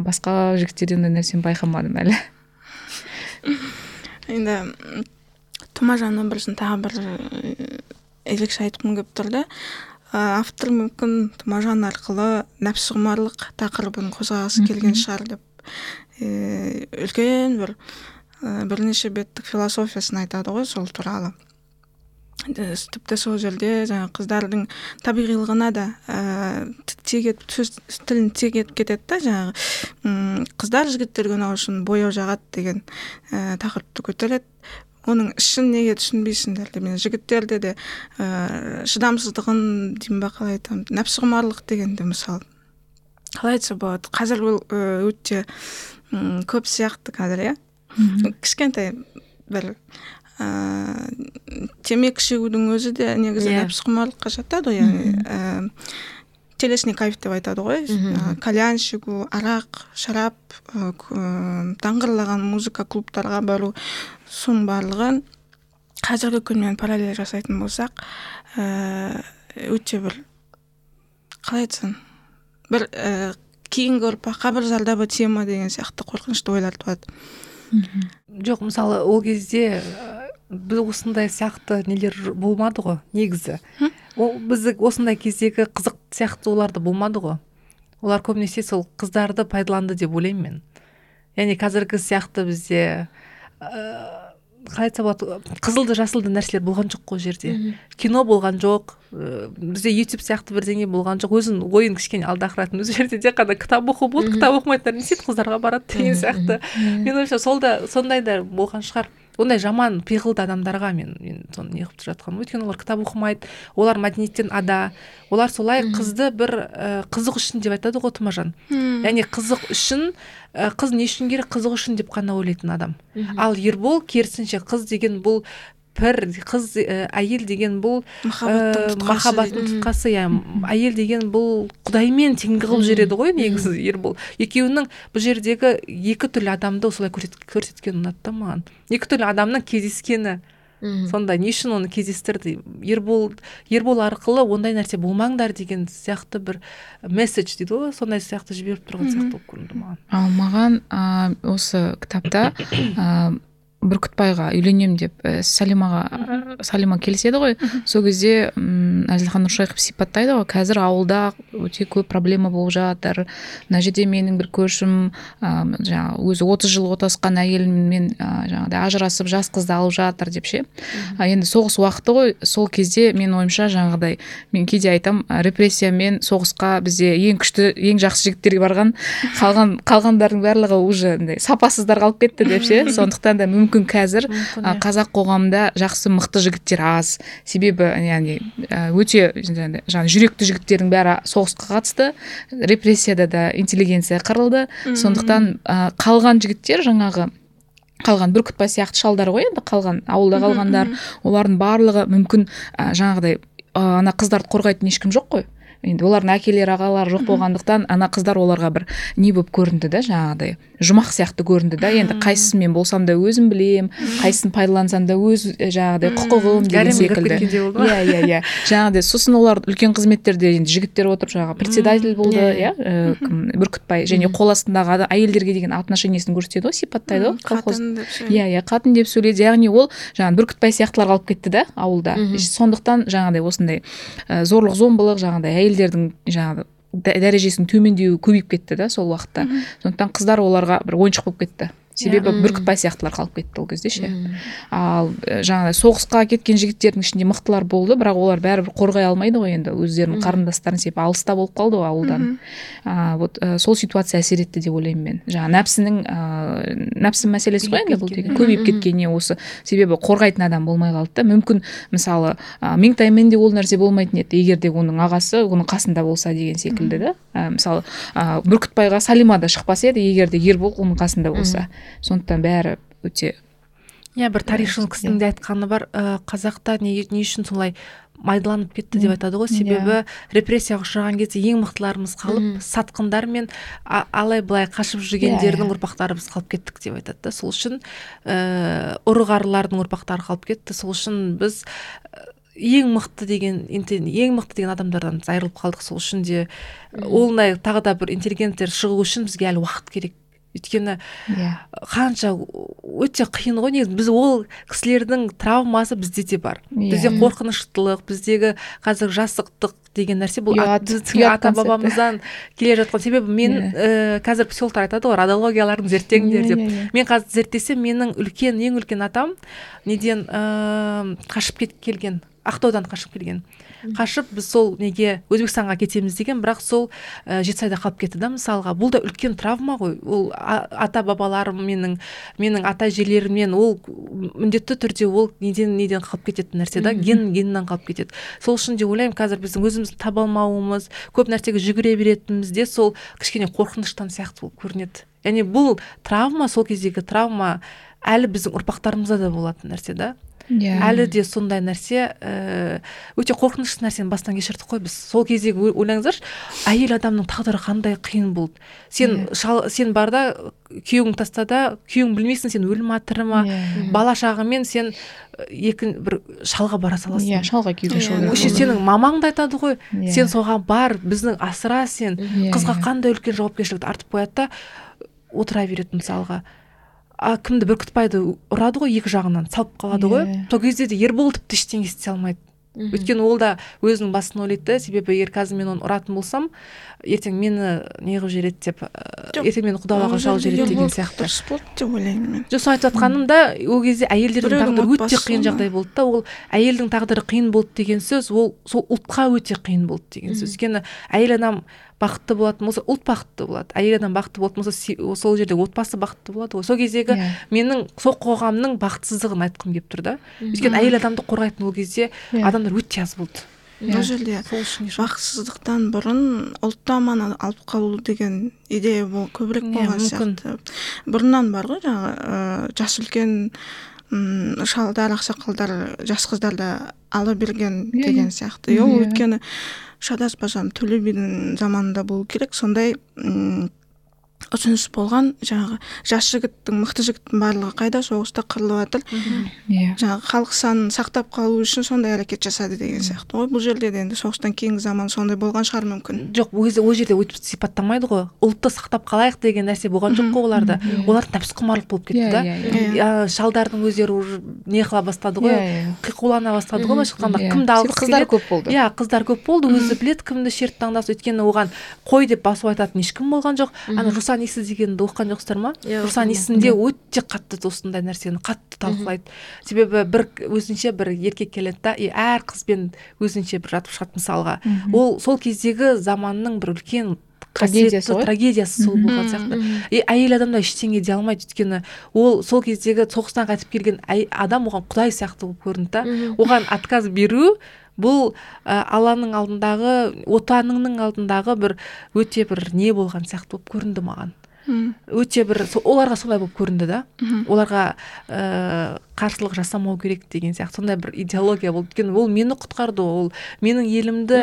Басқа жігіттерден ондай нәрсені байқамадым әлі. [LAUGHS] Енді тұмажанның бірісін тағы бір э, ерекше айтқым келіп тұр да. Ә, автор мүмкін тұмажан арқылы нәпсіқұмарлық тақырыбын қозғағысы келген шығар деп э, үлкен бір бірнеше беттік философиясын айтады ғой сол туралы. Тіпті сол жерде жаңағы қыздардың табиғилығына да ә, тиек етіп сөз тілін тиек етіп кетеді да жаңағы м, қыздар жігіттерге ұнау үшін бояу жағады деген ә, тақырыпты көтереді. Оның ішін неге түсінбейсіңдер деп мен жігіттерде де ә, шыдамсыздығын деймін ба қалай айтамын нәпсіқұмарлық дегенде мысалы қалай айтса болады қазір ол өте м, көп сияқты қазір иә? Кішкентай бір ыыы темекі шегудің өзі де негізі Иә. нәпсіқұмарлыққа жатады ғой яғни ііі телесный кайф деп айтады ғой. Ә, кальян шегу арақ шарап ә, ә, даңғырлаған музыка клубтарға бару соның барлығы қазіргі күнмен параллель жасайтын болсақ өте бір қалай айтсам бір ііі кейінгі ұрпаққа бір зардабы тие ма деген сияқты қорқынышты ойлар туады жоқ мысалы ол кезде біз осындай сияқты нелер болмады ғой негізі. Ол бізді осындай кездегі қызық сияқты оларда болмады ғой. Олар көбінесе сол қыздарды пайдаланды деп ойлаймын мен. Яғни қазіргі сияқты бізде ә, қалай айтса болады қызылды жасылды нәрселер болған жоқ қой жерде. Кино болған жоқ ә, бізде ютуб сияқты бірдеңе болған жоқ. Өзін ойын кішкене алдақыратын ол жерде тек қана кітап оқу болды кітап оқымайтындар не істейді қыздарға барады деген сияқты. мен ойымша сол да сондай да болған шығар. Ондай жаман пиғылды адамдарға мен мен соны неғып жатқаным. Өйткені олар кітап оқымайды олар мәдениеттен ада. Олар солай қызды бір ә, қызық үшін деп айтады ғой тұмажан яғни қызық үшін ә, қыз не үшін керек қызық үшін деп қана ойлайтын адам. Ал ербол керісінше қыз деген бұл пір қыз ә, әйел деген бұл махаббаттың ә, тұтқасы махаббаттың дейді. тұтқасы иә. Әйел деген бұл құдаймен теңгі қылып жібереді ғой негізі ербол. Екеуінің бұл жердегі екі түрлі адамды солай көрсет- көрсеткені ұнады да маған. Екі түрлі адамның кездескені сонда не үшін оны кездестірді? Ербол ербол арқылы ондай нәрсе болмаңдар деген сияқты бір месседж дейді ғой сондай сияқты жіберіп тұрған сияқты болып көрінді маған. Ал маған ә, осы кітапта ә, бүркітбайға үйленем деп ә, салимаға салима келіседі ғой. Сол кезде әзілхан нұршайықов сипаттайды ғой. Қазір ауылда өте көп проблема болып жатыр. Мына жерде менің бір көршім ә, жаңағы өзі 30 жыл отасқан әйелімен ә, жаңағыдай ажырасып жас қызды алып жатыр деп ше. А енді соғыс уақыты ғой. Сол кезде менің ойымша жаңағыдай мен кейде айтам репрессия мен соғысқа бізде ең күшті ең жақсы жігіттер барған қалған қалғандардың барлығы уже андай сапасыздар қалып кетті деп ше. [LAUGHS] Сондықтан да мүмкін қазір мүмкін, а, иә. қазақ қоғамында жақсы мықты жігіттер аз. Себебі яғни өте жаңағы жүректі жігіттердің бәрі соғысқа қатысты репрессияда да интеллигенция қырылды. Сондықтан ә, қалған жігіттер жаңағы қалған бүркітбай сияқты шалдар ғой енді қалған ауылда қалғандар олардың барлығы мүмкін ә, жаңағыдай ана қыздарды қорғайтын ешкім жоқ қой. Енді олардың әкелері ағалары жоқ болғандықтан ана қыздар оларға бір не болып көрінді да жаңағыдай. Жұмақ сияқты көрінді да. Енді қайсысын мен болсам да өзім білем қайсысын пайдалансам да өз ә, жаңағыдай құқығым деген секілді. иә иә иә. Жаңағыдай сосын олар үлкен қызметтерде енді жігіттер отырып жаңағы председатель болды Иә. иә ә, кім, бүркітбай және қол астындағы әйелдерге деген отношениесін көрсетеді ғой сипаттайды ғой колхоз. Сөйлейді. иә иә қатын деп сөйледі яғни ол жаңағы бүркітбай сияқтылар қалып кетті да ауылда. Сондықтан жаңағыдай осындай ә, зорлық зомбылық жаңағыдай әйелдердің жаңағы дә- дәрежесінің төмендеуі көбейіп кетті да сол уақытта. Сондықтан қыздар оларға бір ойыншық болып кетті. Себебі Иә. бүркітбай сияқтылар қалып кетті ол кезде ше. Ал ә, жаңағыдай соғысқа кеткен жігіттердің ішінде мықтылар болды бірақ олар бәрібір қорғай алмайды ғой енді өздерінің қарындастарын себебі алыста болып қалды ғой ауылдан. А, вот ә, сол ситуация әсер етті деп ойлаймын мен. Жаңағы нәпсінің ә, нәпсі мәселесі ғой енді бұл деген көбейіп кеткеніне осы себебі қорғайтын адам болмай қалды да. Мүмкін мысалы ә, меңтаймен де ол нәрсе болмайтын еді. Егер де оның ағасы оның қасында болса деген секілді да. Мысалы ә, бүркітбайға салима да шықпас еді егер де ербол оның қасында болса. Сондықтан бәрі өте иә бір тарихшыл кісінің де айтқаны бар. Ә, қазақта не, не үшін солай майдаланып кетті деп айтады ғой. Себебі репрессияға ұшыраған кезде ең мықтыларымыз қалып сатқындар мен алай былай қашып жүргендердің Иә, ұрпақтары біз қалып кеттік деп айтады да. Сол үшін ііі ұры қарылардың ұрпақтары қалып кетті. Сол үшін біз і, ең мықты деген ең мықты деген адамдардан біз айырылып қалдық. Сол үшін де ондай тағы да бір интеллигенттер шығу үшін бізге әлі уақыт керек. Өйткені иә. қанша өте қиын ғой негізі. Біз ол кісілердің травмасы бізде де бар. Иә. бізде қорқыныштылық біздегі қазір жасықтық деген нәрсе бұл ата бабамыздан келе жатқан себебі мен Иә. ііі қазір психологтар айтады ғой радиологияларын зерттеңдер деп. мен қазір зерттесем менің үлкен ең үлкен атам неден ііі қашып кет келген ақтаудан қашып келген. Қашып біз сол неге өзбекстанға кетеміз деген бірақ сол ә, жетісайда қалып кетті да мысалға. Бұл да үлкен травма ғой. Ол а- ата бабаларым менің менің ата әжелерімнен ол міндетті түрде ол неден неден қалып кететін нәрсе да ген геннен қалып кетеді. Сол үшін де ойлаймын қазір біздің өзімізді таба алмауымыз көп нәрсеге жүгіре беретініміз де сол кішкене қорқыныштан сияқты болып көрінеді. Яғни бұл травма сол кездегі травма әлі біздің ұрпақтарымызда да болатын нәрсе да. Иә. Әлі де сондай нәрсе ііі өте қорқынышты нәрсені бастан кешірдік қой біз. Сол кездегі ой- ойлаңыздаршы әйел адамның тағдыры қандай қиын болды. Сен шал сен бар да күйеуің тастада күйеуің білмейсің сен өлі ма тірі ма? Иә. бала шағымен сен екі бір шалға бара саласың иә шалға күйге Иә. шығу вообще керек сенің мамаң да айтады ғой Иә. сен соған бар біздің асыра сен Иә, қызға иә. қандай үлкен жауапкершілікті артып қояды да отыра береді мысалға. А кімді бүркітбайды ұрады ғой екі жағынан салып қалады ғой. Иә. сол кезде де ербол тіпті ештеңе істей алмайды. Өйткені ол да өзінің басын ойлайды да себебі егер қазір мен оны ұратын болсам ертең мені не қылып жібереді деп Жоқ, ертең мені құдалауға шалып жібереді деген сияқты. дұрыс болды деп ойлаймын мен. Жоқ соны айтып жатқаным да ол кезде әйелдердің тағдыры өте қиын жағдай болды да. Ол әйелдің тағдыры қиын болды деген сөз ол сол ұлтқа өте қиын болды деген сөз. Өйткені әйел адам бақытты болатын болса ұлт бақытты болады. Әйел адам бақытты болатын болса сол жерде отбасы бақытты болады ғой. Сол кездегі Иә. менің сол қоғамның бақытсыздығын айтқым келіп тұр да өйткені әйел адамды қорғайтын ол кезде Иә. адамдар өте аз болды. Бұл жерде сол үшін де бақытсыздықтан бұрын ұлтты аман алып қалу деген идея бол көбірек Иә, болған мүмкін. сияқты. Бұрыннан бар ғой жаңағы ыыы, жас үлкен м шалдар ақсақалдар жас қыздарды ала берген Иә, деген иә. сияқты ол Иә. өйткені шатаспасам төле бидің заманында болу керек сондай м ұсыныс болған жаңағы жас жігіттің мықты жігіттің барлығы қайда? Соғыста қырылып жатыр. Иә. жаңағы халық санын сақтап қалу үшін сондай әрекет жасады деген сияқты ғой. Бұл жерде де енді соғыстан кейінгі заман сондай болған шығар мүмкін. Жоқ кезде ол жерде өйтіп сипаттамайды ғой. Ұлтты сақтап қалайық деген нәрсе болған жоқ қой оларда. Олар нәпсіқұмарлық болып кетті Иә, да. иә, иә. Шалдардың өздері уже не қыла бастады ғой. Қиқулана бастады ғой былайша айтқанда кімді алғысы қыздар көп болды. Иә қыздар көп болды. Өзі біледі кімді шерт таңдаса өйткені оған қой деп басу айтатын ешкім болған жоқ. Ана жусан иісі дегенді оқыған жоқсыздар ма? Иә, жусан оқыдым. иісінде өте қатты осындай нәрсені қатты талқылайды. Себебі бір өзінше бір еркек келеді да и әр қызбен өзінше бір жатып шығады мысалға. Ол сол кездегі заманның бір үлкен Трагедиясы ғой. трагедиясы сол болған сияқты. и әйел адамда ештеңе дей алмайды. Өйткені ол сол кездегі соғыстан қайтып келген адам оған құдай сияқты болып көрінді да. Оған отказ беру бұл ә, алланың алдындағы отаныңның алдындағы бір өте бір не болған сияқты болып көрінді маған. Өте бір со- оларға солай болып көрінді да. Оларға ә, қарсылық жасамау керек деген сияқты. Сондай бір идеология болды. Өйткені ол мені құтқарды ол менің елімді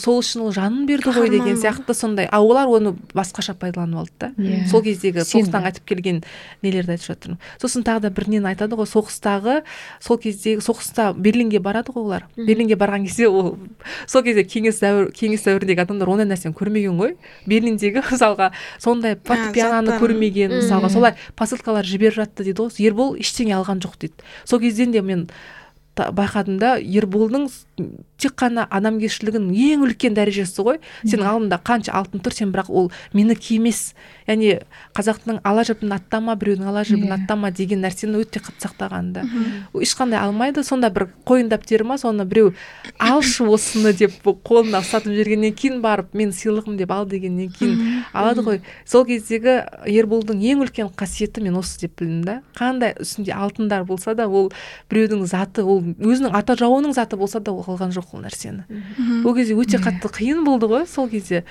сол үшін ол жанын берді ғой деген сияқты сондай. А олар оны басқаша пайдаланып алды да. Иә. сол кездегі соғыстан қайтып келген нелерді айтып жатырмын. Сосын тағы да бір нені айтады ғой соғыстағы сол кездегі соғыста берлинге барады ғой олар. Берлинге барған кезде ол сол кезде кеңес дәуір кеңес дәуіріндегі адамдар ондай нәрсені көрмеген ғой. Берлиндегі [LAUGHS] мысалға сондай фортепианоны көрмеген мысалға. Солай посылкалар жіберіп жатты дейді ғой. Ербол ештеңе алған жоқ дейді. Сол кезден де мен байқадым да ерболдың тек қана адамгершілігінің ең үлкен дәрежесі ғой. Сенің алдыңда қанша алтын тұр сен бірақ ол менікі емес. Яғни қазақтың ала жібін аттама біреудің ала жібін Иә. аттама деген нәрсені өте қатты сақтаған да ешқандай алмайды сонда бір қойындап тері ма соны біреу алшы осыны деп қолына ұстатып жібергеннен кейін барып мен сыйлығым деп ал дегеннен кейін алады ғой. Сол кездегі ерболдың ең үлкен қасиеті мен осы деп білдім да. Қандай үстінде алтындар болса да ол біреудің заты ол өзінің ата жауының заты болса да ол алған жоқ ол нәрсені. Ол кезде өте қатты қиын болды ғой сол кезде.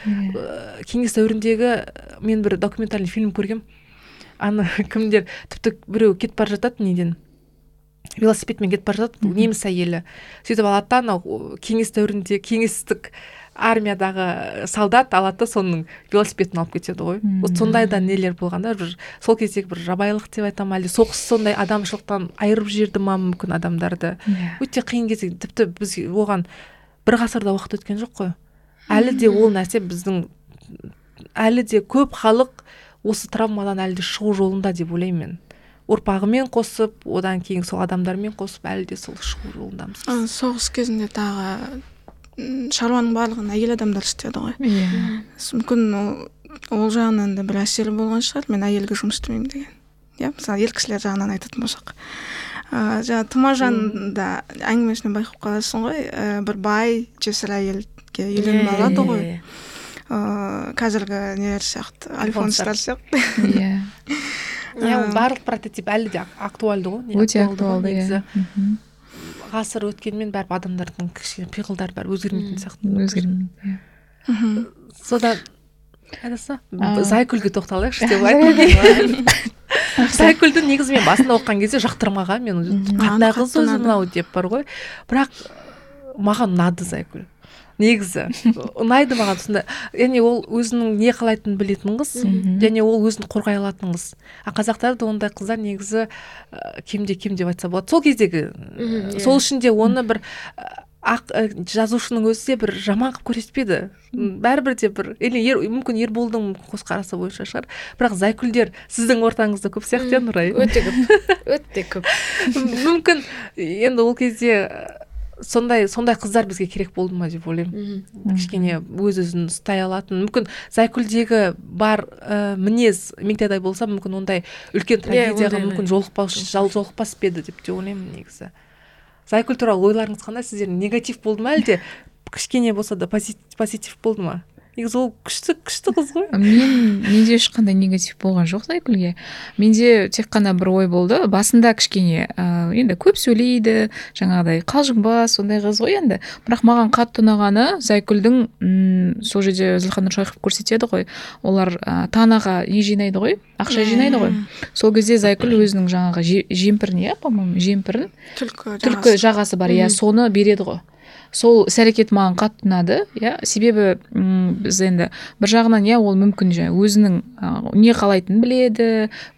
Кеңес дәуіріндегі мен бір документальный фильм көргем ана кімдер тіпті біреу кетіп бара жатады неден. Велосипедмен кетіп бара жатады неміс әйелі. Сөйтіп алады да анау кеңес дәуірінде кеңестік армиядағы солдат алады да соның велосипедін алып кетеді ғой. Вот сондай да нелер болған да бір сол кездегі бір жабайылық деп айтамын ма әлде соғыс сондай адамшылықтан айырып жіберді ма мүмкін адамдарды. Иә. өте қиын кезде тіпті біз оған бір ғасырда уақыт өткен жоқ қой. Әлі де ол нәрсе біздің әлі де көп халық осы травмадан әлі де шығу жолында деп ойлаймын мен. Ұрпағымен қосып одан кейін сол адамдармен қосып әлі де сол шығу жолындамыз. А, соғыс кезінде тағы шаруаның барлығын әйел адамдар істеді ғой. Иә. С- мүмкін ол, ол жағынан да бір әсері болған шығар мен әйелге жұмыс істемеймін деген. Иә мысалы ер кісілер жағынан айтатын болсақ. Ыыы жаңағы тұмажан да әңгімесінен байқап қаласың ғой ә, бір бай жесір әйелге үйленіп алады ғой. Ыыы қазіргі нелер сияқты альфонстар сияқты. Иә. [LAUGHS] иә ол барлық прототип әлі де ак- актуальды ғой өте актуалды негізі. иә. Ғасыр өткенмен бәрібір адамдардың кішкене пиғылдары бәрі өзгермейтін сияқты өзгермейді иә. мхм. Содан айтаса зайкүлге тоқталайықшы деп [LAUGHS] айтайын зайкүлді негізі мен басында оқыған кезде жақтырмаған мен қандай қыз өзі мынау деп бар ғой. Бірақ маған ұнады зайкүл. Негізі. Ұнайды маған сонда. Яғни ол өзінің не қалайтынын білетін қыз және ол өзін қорғай алатын қыз а қазақтарда ондай қыздар негізі ә, кемде кем деп айтса болады. Сол кездегі иә. сол үшін де оны бір ақ ә, жазушының өзі де бір жаман қылып көрсетпеді М, бәрібір де бір или ер, мүмкін ерболдың көзқарасы бойынша шығар. Бірақ зайкүлдер сіздің ортаңызда көп сияқты иә нұрай? Өте көп. [LAUGHS] Өте көп. Мүмкін енді ол кезде сондай сондай қыздар бізге керек болды ма деп ойлаймын. Кішкене өз өзін ұстай алатын. Мүмкін зайкүлдегі бар ә, мінез меңтайдай болса мүмкін ондай үлкен трагедияға ондай мүмкін жолықпас жол жолықпас па еді деп те ойлаймын негізі. Зайкүл туралы ойларыңыз қандай? Сіздердің негатив болды ма әлде? Кішкене болса да пози- позитив болды ма? Негізі ол күшті күшті қыз ғой. Мен менде ешқандай негатив болған жоқ зайкүлге менде тек қана бір ой болды. Басында кішкене ә, енді көп сөйлейді жаңағыдай қалжыңбас сондай қыз ғой енді. Бірақ маған қатты ұнағаны зайкүлдің м, сол жерде зілхан нұршайықов көрсетеді ғой. Олар ә, танаға не жинайды ғой ақша жинайды ғой. Сол кезде зайкүл өзінің жаңағы же- жемпірін иә по моему жемпірін. Түлкі түлкі жағасы. бар иә соны береді ғой. Сол іс әрекет маған қатты ұнады. Иә себебі м, біз енді бір жағынан иә ол мүмкін жаңа өзінің не қалайтынын біледі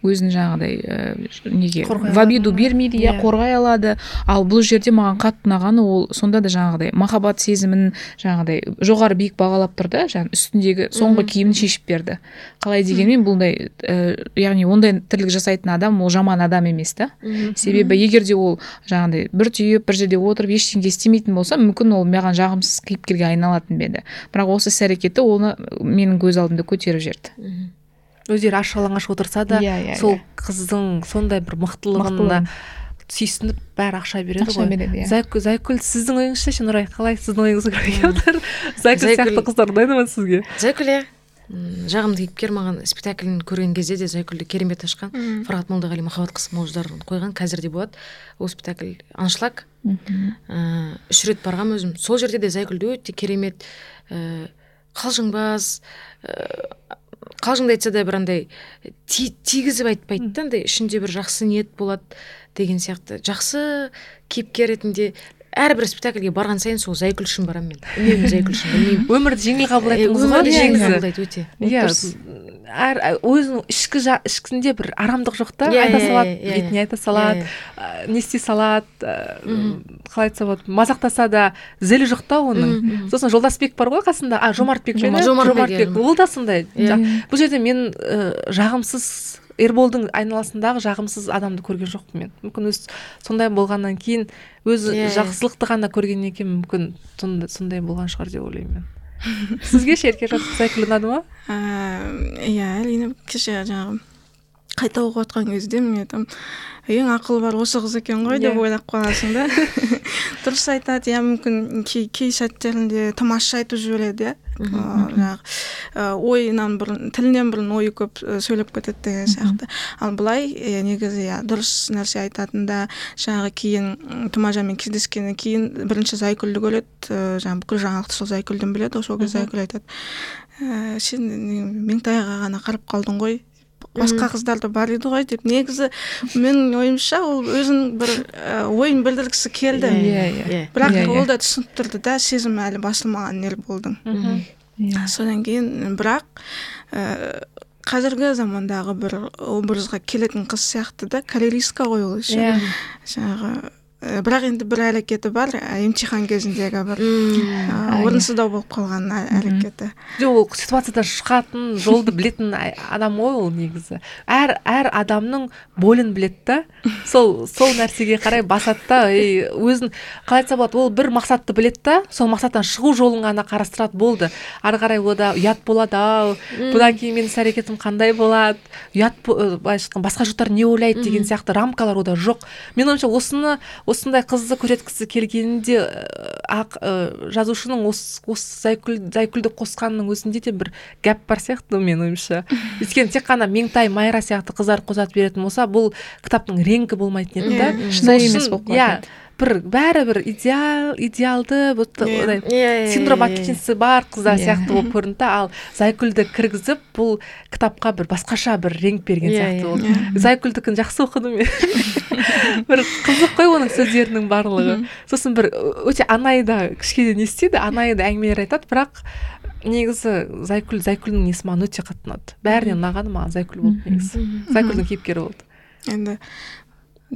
өзін жаңағыдай ә, неге в обиду бермейді иә Иә. қорғай алады. Ал бұл жерде маған қатты ұнағаны ол сонда да жаңағыдай махаббат сезімін жаңағыдай жоғары биік бағалап тұр да жаңағы үстіндегі соңғы киімін шешіп берді. Қалай дегенмен бұндай ә, яғни ондай тірлік жасайтын адам ол жаман адам емес та. Себебі егер де ол жаңағыдай бір түйіп бір жерде отырып ештеңе істемейтін болса мүмкін ол маған жағымсыз кейіпкерге айналатын ба еді. Бірақ осы іс әрекеті оны менің көз алдымда көтеріп жіберді. Өздері аш жалаңаш отырса да Иә, иә, сол иә. қыздың сондай бір мықтылығына Мықтылығын. сүйсініп бәрі ақша береді ақша ғой. береді иә. Зайкүл зайкүл сіздің ойыңызша ше нұрай? Қалай сіздің ойыңызға отыр зайкүл сияқты қыздар ұнайды ма сізге? Зайкүл иә. Жағымды кейіпкер маған спектаклін көрген кезде де зайкүлді керемет ашқан. Мгм. фархат молдағали махаббат молжылдарын қойған қазір де болады. Ол спектакль аншлаг мхм. ә, үш рет барғанмын өзім. Сол жерде де зайкүлді өте керемет. Ә, қалжыңбаз ә, қалжыңды айтса да бір андай ти- тигізіп айтпайды да андай ішінде бір жақсы ниет болады деген сияқты. Жақсы кейіпкер ретінде әрбір спектакльге барған сайын сол зайкүл үшін барамын мен үнемі зайкүл үшін білмеймін өмірді жеңіл қабылдайтын өмірді жеңіл қабылдайды өте. Иә әр өзінің ішкі ішкісінде бір арамдық жоқ та Иә, айта иә, салады иә, бетіне айта салады не істей салады қалай айтса болады мазақтаса да зілі жоқ та оның. Сосын жолдасбек бар ғой қасында. А жомартбек? Жомартбек, ол да сондай бұл жерде мен ә, жағымсыз ерболдың айналасындағы жағымсыз адамды көрген жоқпын мен. Мүмкін өз сондай болғаннан кейін өзі Иә, иә. жақсылықты ғана көргеннен кейін мүмкін сонда- сондай болған шығар деп ойлаймын мен. Сізге ше еркежан зайкүл ұнады ма? [LAUGHS] Ә, иә әрине кеше жаңағы қайта оқып жатқан кезде мен айтамын ең ақылы бар осы қыз екен ғой деп Иә. ойлап қаласың да. [LAUGHS] Дұрыс айтады иә мүмкін кей, кей сәттерінде тамаша айтып жібереді иә. Жаңағы ойынан бұрын тілінен бұрын ойы көп сөйлеп кетеді деген сияқты. Ал былай ә, негізі иә дұрыс нәрсе айтатында жаңағы кейін тұмажанмен кездескеннен кейін бірінші зайкүлді көреді ә, жаңағы бүкіл жаңалықты сол зайкүлден біледі сол кезде зайкүл айтады ә, сен меңтайға ғана қарап қалдың ғой басқа қыздар да бар еді ғой деп. Негізі менің ойымша ол өзінің бір ойын білдіргісі келді. Иә, иә. иә. Бірақ Иә, иә. ол да түсініп тұрды да сезімі әлі басылмаған ерболдың мхм иә. содан кейін бірақ ә, қазіргі замандағы бір образға келетін қыз сияқты да карьеристка ғой ол ше иә. Жаңағы бірақ енді бір әрекеті бар емтихан кезіндегі бір орынсыздау болып қалған әрекеті. Жоқ ол ситуациядан шығатын жолды білетін адам ғой ол негізі. Әр әр адамның болін біледі да. Сол сол нәрсеге қарай басады да. И өзін қалай айтса болады ол бір мақсатты біледі да. Сол мақсаттан шығу жолын ғана қарастырады болды. Ары қарай ода ұят болады ау. Бұдан кейін менің іс әрекетім қандай болады? Ұят былайша айтқанда басқа жұрттар не ойлайды деген сияқты рамкалар ода жоқ. Мен ойымша осыны осындай қызды көрсеткісі келгенінде ы, ақ ы, жазушының осы осы зайкүл зайкүлді қосқанның өзінде де бір гәп бар сияқты менің ойымша. [LAUGHS] Өйткені тек қана меңтай майра сияқты қыздар қосатып беретін болса бұл кітаптың реңкі болмайтын еді да. Иә, шынайы емес болып иә қалатын бір бәрібір идеал идеалды вот Иә. одай Иә, синдром иә, иә. отличницы бар қыздар сияқты болып көрінді. Да ал зайкүлді кіргізіп бұл кітапқа бір басқаша бір реңк берген сияқты болды. Зайкүлдікін жақсы оқыдым мен. [LAUGHS] Бір қызық қой оның сөздерінің барлығы. Сосын бір өте анайда кішкене не істейді анайда әңгімелер айтады. Бірақ негізі зайкүл зайкүлдің несі маған өте қатты ұнады бәрінен ұнағаны маған зайкүл болды негізі? Зайкүлдің кейіпкері болды. Енді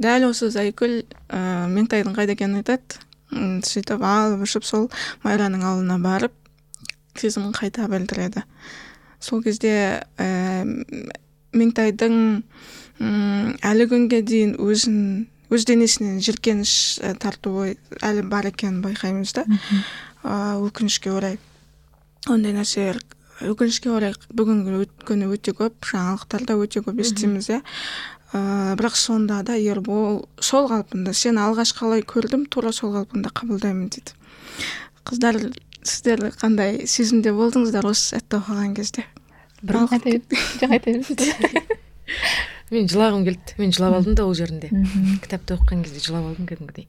дәл осы зайкүл ә, меңтайдың қайда екенін айтады. Сөйтіп алып ұшып сол майраның ауылына барып сезімін қайта білдіреді. Сол кезде ә, меңтайдың әлі күнге дейін өзін өз денесінен жиіркеніш ә, тартуы әлі бар екенін байқаймыз да. Ә, өкінішке орай. Ондай нәрселер өкінішке орай бүгінгі күні өте көп жаңалықтарда өте көп естиміз иә. Ә, бірақ сонда да ербол сол қалпында сені алғаш қалай көрдім тура сол қалпында қабылдаймын дейді. Қыздар сіздер қандай сезімде болдыңыздар осы сәтті оқыған кезде? Жоқ айта [LAUGHS] мен жылағым келді. Мен жылап алдым да ол жерінде. Кітапты оқыған кезде жылап алдым кәдімгідей.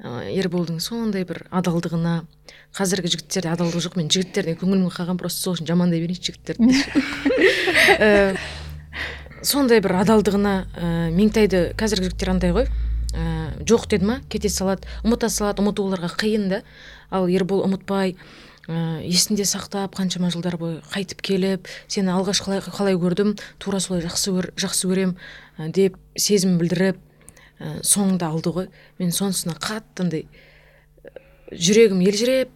Ы, ерболдың сондай бір адалдығына. Қазіргі жігіттерде адалдық жоқ. Мен жігіттерден көңілім қалған просто сол үшін жамандай берейінші жігіттерді Э, [LAUGHS] сондай бір адалдығына ә, меңтайды қазіргі жігіттер андай ғой. Ә, жоқ деді ма кете салады ұмыта салады ұмыту оларға қиын да. Ал ербол ұмытпай ә, есінде сақтап қаншама жылдар бойы қайтып келіп сені алғаш қалай, қалай көрдім тура солай жақсы көр, жақсы көрем ә, деп сезім білдіріп ә, соңында алды ғой. Мен сонысына қатты андай жүрегім елжіреп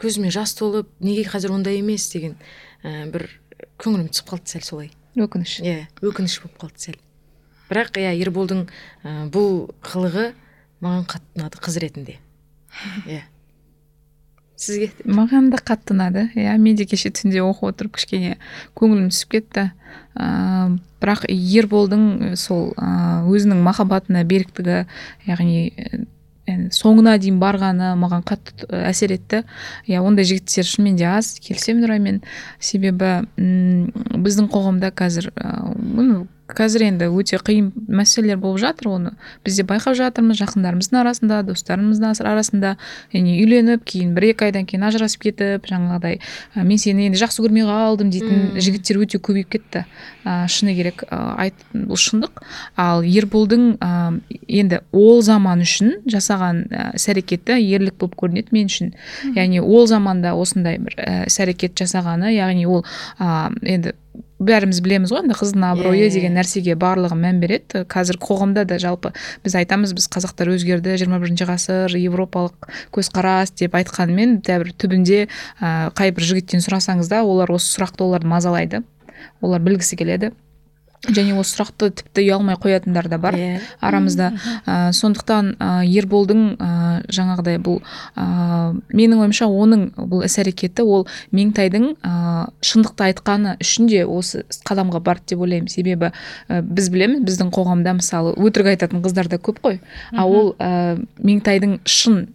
көзіме жас толып неге қазір ондай емес? деген ә, бір көңілім түсіп қалды сәл солай. Өкініш. Иә өкініш болып қалды сәл. Бірақ иә ерболдың ә, бұл қылығы маған қатты ұнады қыз ретінде. [LAUGHS] Иә сізге? Маған да қатты ұнады иә мен де кеше түнде оқып отырып кішкене көңілім түсіп кетті. Ыыы бірақ ерболдың сол өзінің махаббатына беріктігі яғни соңына дейін барғаны маған қатты әсер етті. Иә ондай жігіттер шынымен де аз. Келісемін нұраймен себебі біздің қоғамда қазір қазір енді өте қиын мәселелер болып жатыр. Оны біз де байқап жатырмыз. Жақындарымыздың арасында достарымыздың ас- арасында яғни үйленіп кейін бір екі айдан кейін ажырасып кетіп жаңағыдай «А, мен сені енді жақсы көрмей қалдым дейтін жігіттер өте көбейіп кетті. Ә, шыны керек ә, айт бұл шындық. Ал ерболдың ә, енді ол заман үшін жасаған ә, іс әрекеті ерлік болып көрінеді мен үшін. Яғни ол заманда осындай бір іс әрекет жасағаны яғни ол ә, енді бәріміз білеміз ғой енді қыздың абыройы иә. деген нәрсеге барлығы мән береді. Қазір қоғамда да жалпы біз айтамыз біз қазақтар өзгерді жиырма бірінші ғасыр европалық көзқарас деп айтқанымен дәбір түбінде ә, қай бір жігіттен сұрасаңыз да олар осы сұрақты оларды мазалайды. Олар білгісі келеді. Және осы сұрақты тіпті ұялмай қоятындар да бар Иә. арамызда. Ә, сондықтан ә, ерболдың ә, жаңағыдай бұл ә, менің ойымша оның бұл іс әрекеті ол меңтайдың ә, шындықты айтқаны үшін де осы қадамға барды деп ойлаймын. Себебі ә, біз білеміз біздің қоғамда мысалы өтірік айтатын қыздар да көп қой. А ол ә, меңтайдың шын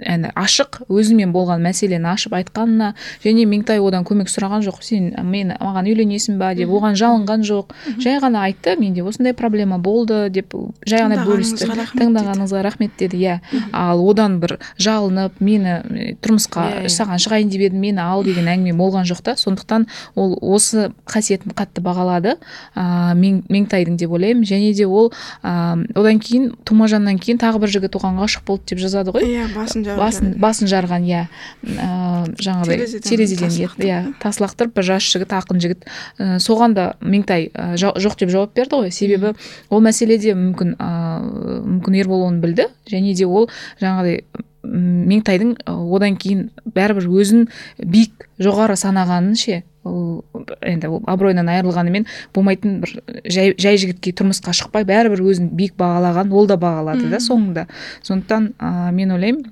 яғни ашық өзімен болған мәселені ашып айтқанына және меңтай одан көмек сұраған жоқ. Сен мен маған үйленесің ба деп оған жалынған жоқ. Жай ғана айтты менде осындай проблема болды деп жай ғана бөлісті. Тыңдағаныңызға рахмет деді иә. Ал одан бір жалынып мені тұрмысқа Иә, иә. саған шығайын деп едім мені ал деген әңгіме болған жоқ та. Сондықтан ол осы қасиетін қатты бағалады ыыы Мең- меңтайдың деп ойлаймын. Және де ол ыыы одан кейін тумажаннан кейін тағы бір жігіт оған ғашық болды деп жазады ғой. Иә басын жарып басын басын жарған иә. Ыыы жаңағыдай Терезеден иә. Тас лақтырып бір жас жігіт ақын жігіт. Ә, соған да меңтай ә, жоқ деп жауап берді ғой. Себебі ол мәселеде мүмкін ыыы мүмкін ербол оны білді. Және де ол жаңағыдай меңтайдың одан кейін бәрібір өзін биік жоғары санағанын ше ол енді ол абыройынан айырылғанымен болмайтын бір жай, жай жігітке тұрмысқа шықпай бәрібір өзін биік бағалаған ол да бағалады да соңында. Сондықтан ә, мен ойлаймын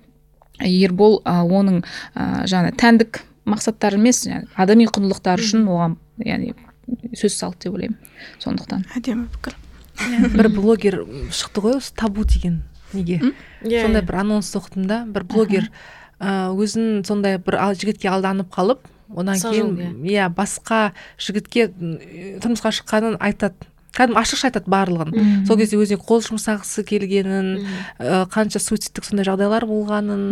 ербол ә, оның ә, жаңағы тәндік мақсаттары емес адами құндылықтары үшін оған яғни сөз салды деп ойлаймын сондықтан. Әдемі пікір. [LAUGHS] бір блогер шықты ғой осы табу деген неге? Иә, сондай иә. бір анонс оқыдым да бір блогер ә, өзін сондай бір ал- жігітке алданып қалып одан кейін жыл, иә. басқа жігітке тұрмысқа шыққанын айтады. Кәдімгі ашықша айтады барлығын. Сол кезде өзіне қол жұмсағысы келгенін ә, қанша суицидтік сондай жағдайлар болғанын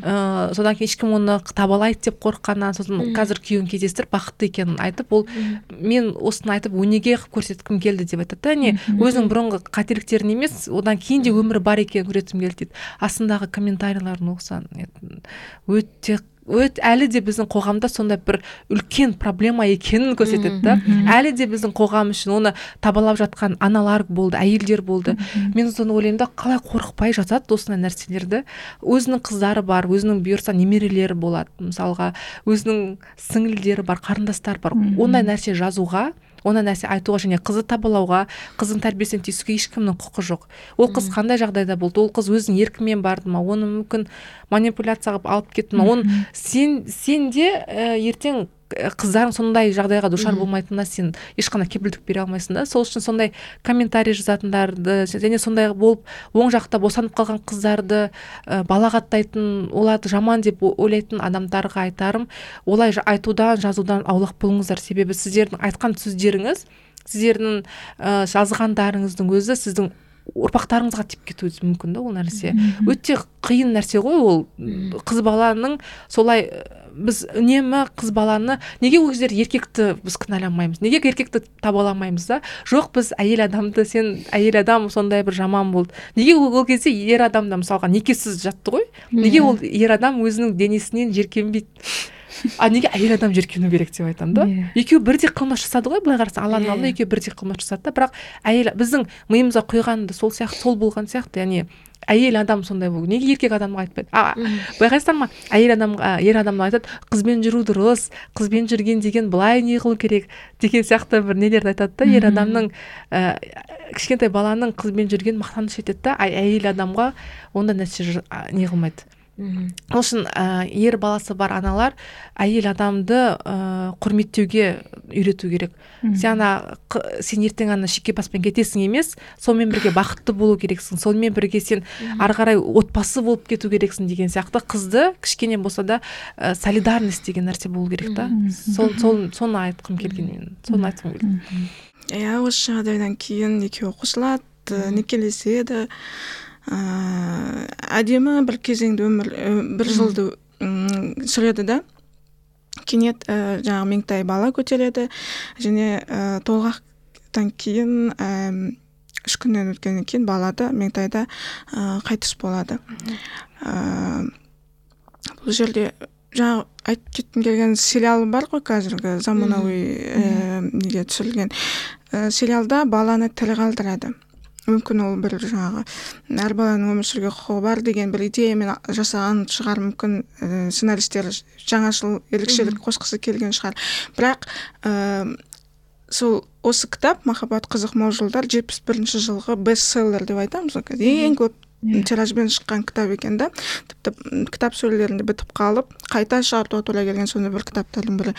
ә, содан кейін ешкім оны табалайды деп қорыққанынан сосын қазір күйеуін кездестіріп бақытты екенін айтып ол мен осыны айтып өнеге қылып көрсеткім келді деп айтады да не? Өзінің бұрынғы қателіктерін емес одан кейін де өмірі бар екенін көрсеткім келді дейді. Астындағы комментарийларын оқысаң өте өте әлі де біздің қоғамда сондай бір үлкен проблема екенін көрсетеді да. Әлі де біздің қоғам үшін оны табалап жатқан аналар болды әйелдер болды. Мен соны ойлаймын да қалай қорықпай жатады осындай нәрселерді? Өзінің қыздары бар өзінің бұйырса немерелері болады мысалға. Өзінің сіңлілері бар қарындастары бар. Ондай нәрсе жазуға ондай нәрсе айтуға және қызды табалауға қыздың тәрбиесіне тиісуге ешкімнің құқы жоқ. Ол қыз қандай жағдайда болды? Ол қыз өзінің еркімен барды ма? Оны мүмкін манипуляция қылып алып кетті ма? Оны сен сен де ә, ертең ә, қыздарың сондай жағдайға душар болмайтынына сен ешқандай кепілдік бере алмайсың да. Сол үшін сондай комментарий жазатындарды және сондай болып оң жақта босанып қалған қыздарды ә, балағаттайтын оларды жаман деп ойлайтын адамдарға айтарым. Олай айтудан жазудан аулақ болыңыздар. Себебі сіздердің айтқан сөздеріңіз сіздердің ә, жазғандарыңыздың өзі сіздің ұрпақтарыңызға тиіп кетуі мүмкін да ол нәрсе. Өте қиын нәрсе ғой ол қыз баланың солай біз үнемі қыз баланы неге ол кездері еркекті біз кінәламаймыз неге еркекті табаламаймыз да? Жоқ біз әйел адамды сен әйел адам сондай бір жаман болды. Неге ол, ол кезде ер адам да мысалға некесіз жатты ғой? Неге ол ер адам өзінің денесінен жеркенбейді? А неге әйел адам жеркену керек деп айтамын да? Иә. екеуі бірдей қылмыс жасады ғой былай қарасаң алланың Иә, алдында екеуі бірдей қылмыс жасады да. Бірақ әйел біздің миымызға құйған да сол сияқты сол болған сияқты. Яғни әйел адам сондай болу. Неге еркек адамға айтпайды а байқайсыздар ма әйел адамға ер адамға айтады қызбен жүру дұрыс қызбен жүрген деген былай не қылу керек деген сияқты бір нелерді айтады да. Ер адамның ә, кішкентай баланың қызбен жүргенін мақтаныш етеді да. Әйел адамға ондай нәрсе не қылмайды. Мгм. ол үшін ә, ер баласы бар аналар әйел адамды ә, құрметтеуге үйрету керек. Сен ана сен ертең ана шеке баспен кетесің емес сонымен бірге бақытты болу керексің сонымен бірге сен ары қарай отбасы болып кету керексің деген сияқты қызды кішкене болса да ә, солидарность деген нәрсе болу керек та. Сол сол соны айтқым келген мен. Соны айтқым келді иә осы жағдайдан кейін екеуі қосылады некелеседі. Әдемі бір кезеңді өмір і, бір жылды м, сүреді да. Кенет ә, жаңағы меңтай бала көтереді. Және ә, толғақтан кейін ә, үш күннен өткеннен кейін бала да меңтай да ә, қайтыс болады. Ә, бұл жерде жаңа айтып кеткім келген сериал бар ғой қазіргі заманауи ә, неге түсірілген. Ә, сериалда баланы тірі қалдырады. Мүмкін ол бір жаңағы әр баланың өмір сүруге құқығы бар деген бір идеямен жасаған шығар мүмкін ә, сценаристер жаңашыл ерекшелік қосқысы келген шығар. Бірақ ә, сол осы кітап махаббат қызық мол жылдар жетпіс бірінші жылғы бестселлер деп айтамыз ғой ең көп тиражбен шыққан кітап екен да. Тіпті кітап сөрелерінде бітіп қалып қайта шығартуға тура келген сондай бір кітаптардың бірі.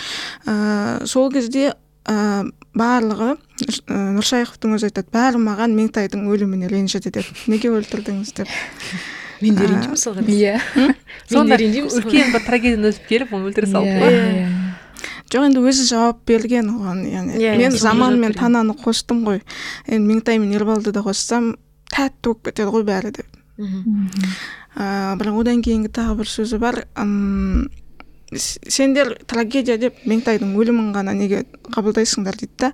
Ә, сол кезде ә, барлығы ә, нұршайықовтың өзі айтады бәрі маған меңтайдың өліміне ренжіді деп. Неге өлтірдіңіз деп? [LAUGHS] Мен де ренжимін мысалға иә. Сонда үлкен бір трагедияны өтіп келіп оны өлтіре салды иә, ғой иә. жоқ енді өзі жауап берген оған яғни. Иә, мен иә, заман мен тананы қостым ғой. Енді меңтай мен ерболды да қоссам тәтті болып кетеді ғой бәрі деп мхм. бірақ одан кейінгі тағы бір сөзі бар. Сендер трагедия деп меңтайдың өлімін ғана неге қабылдайсыңдар дейді да.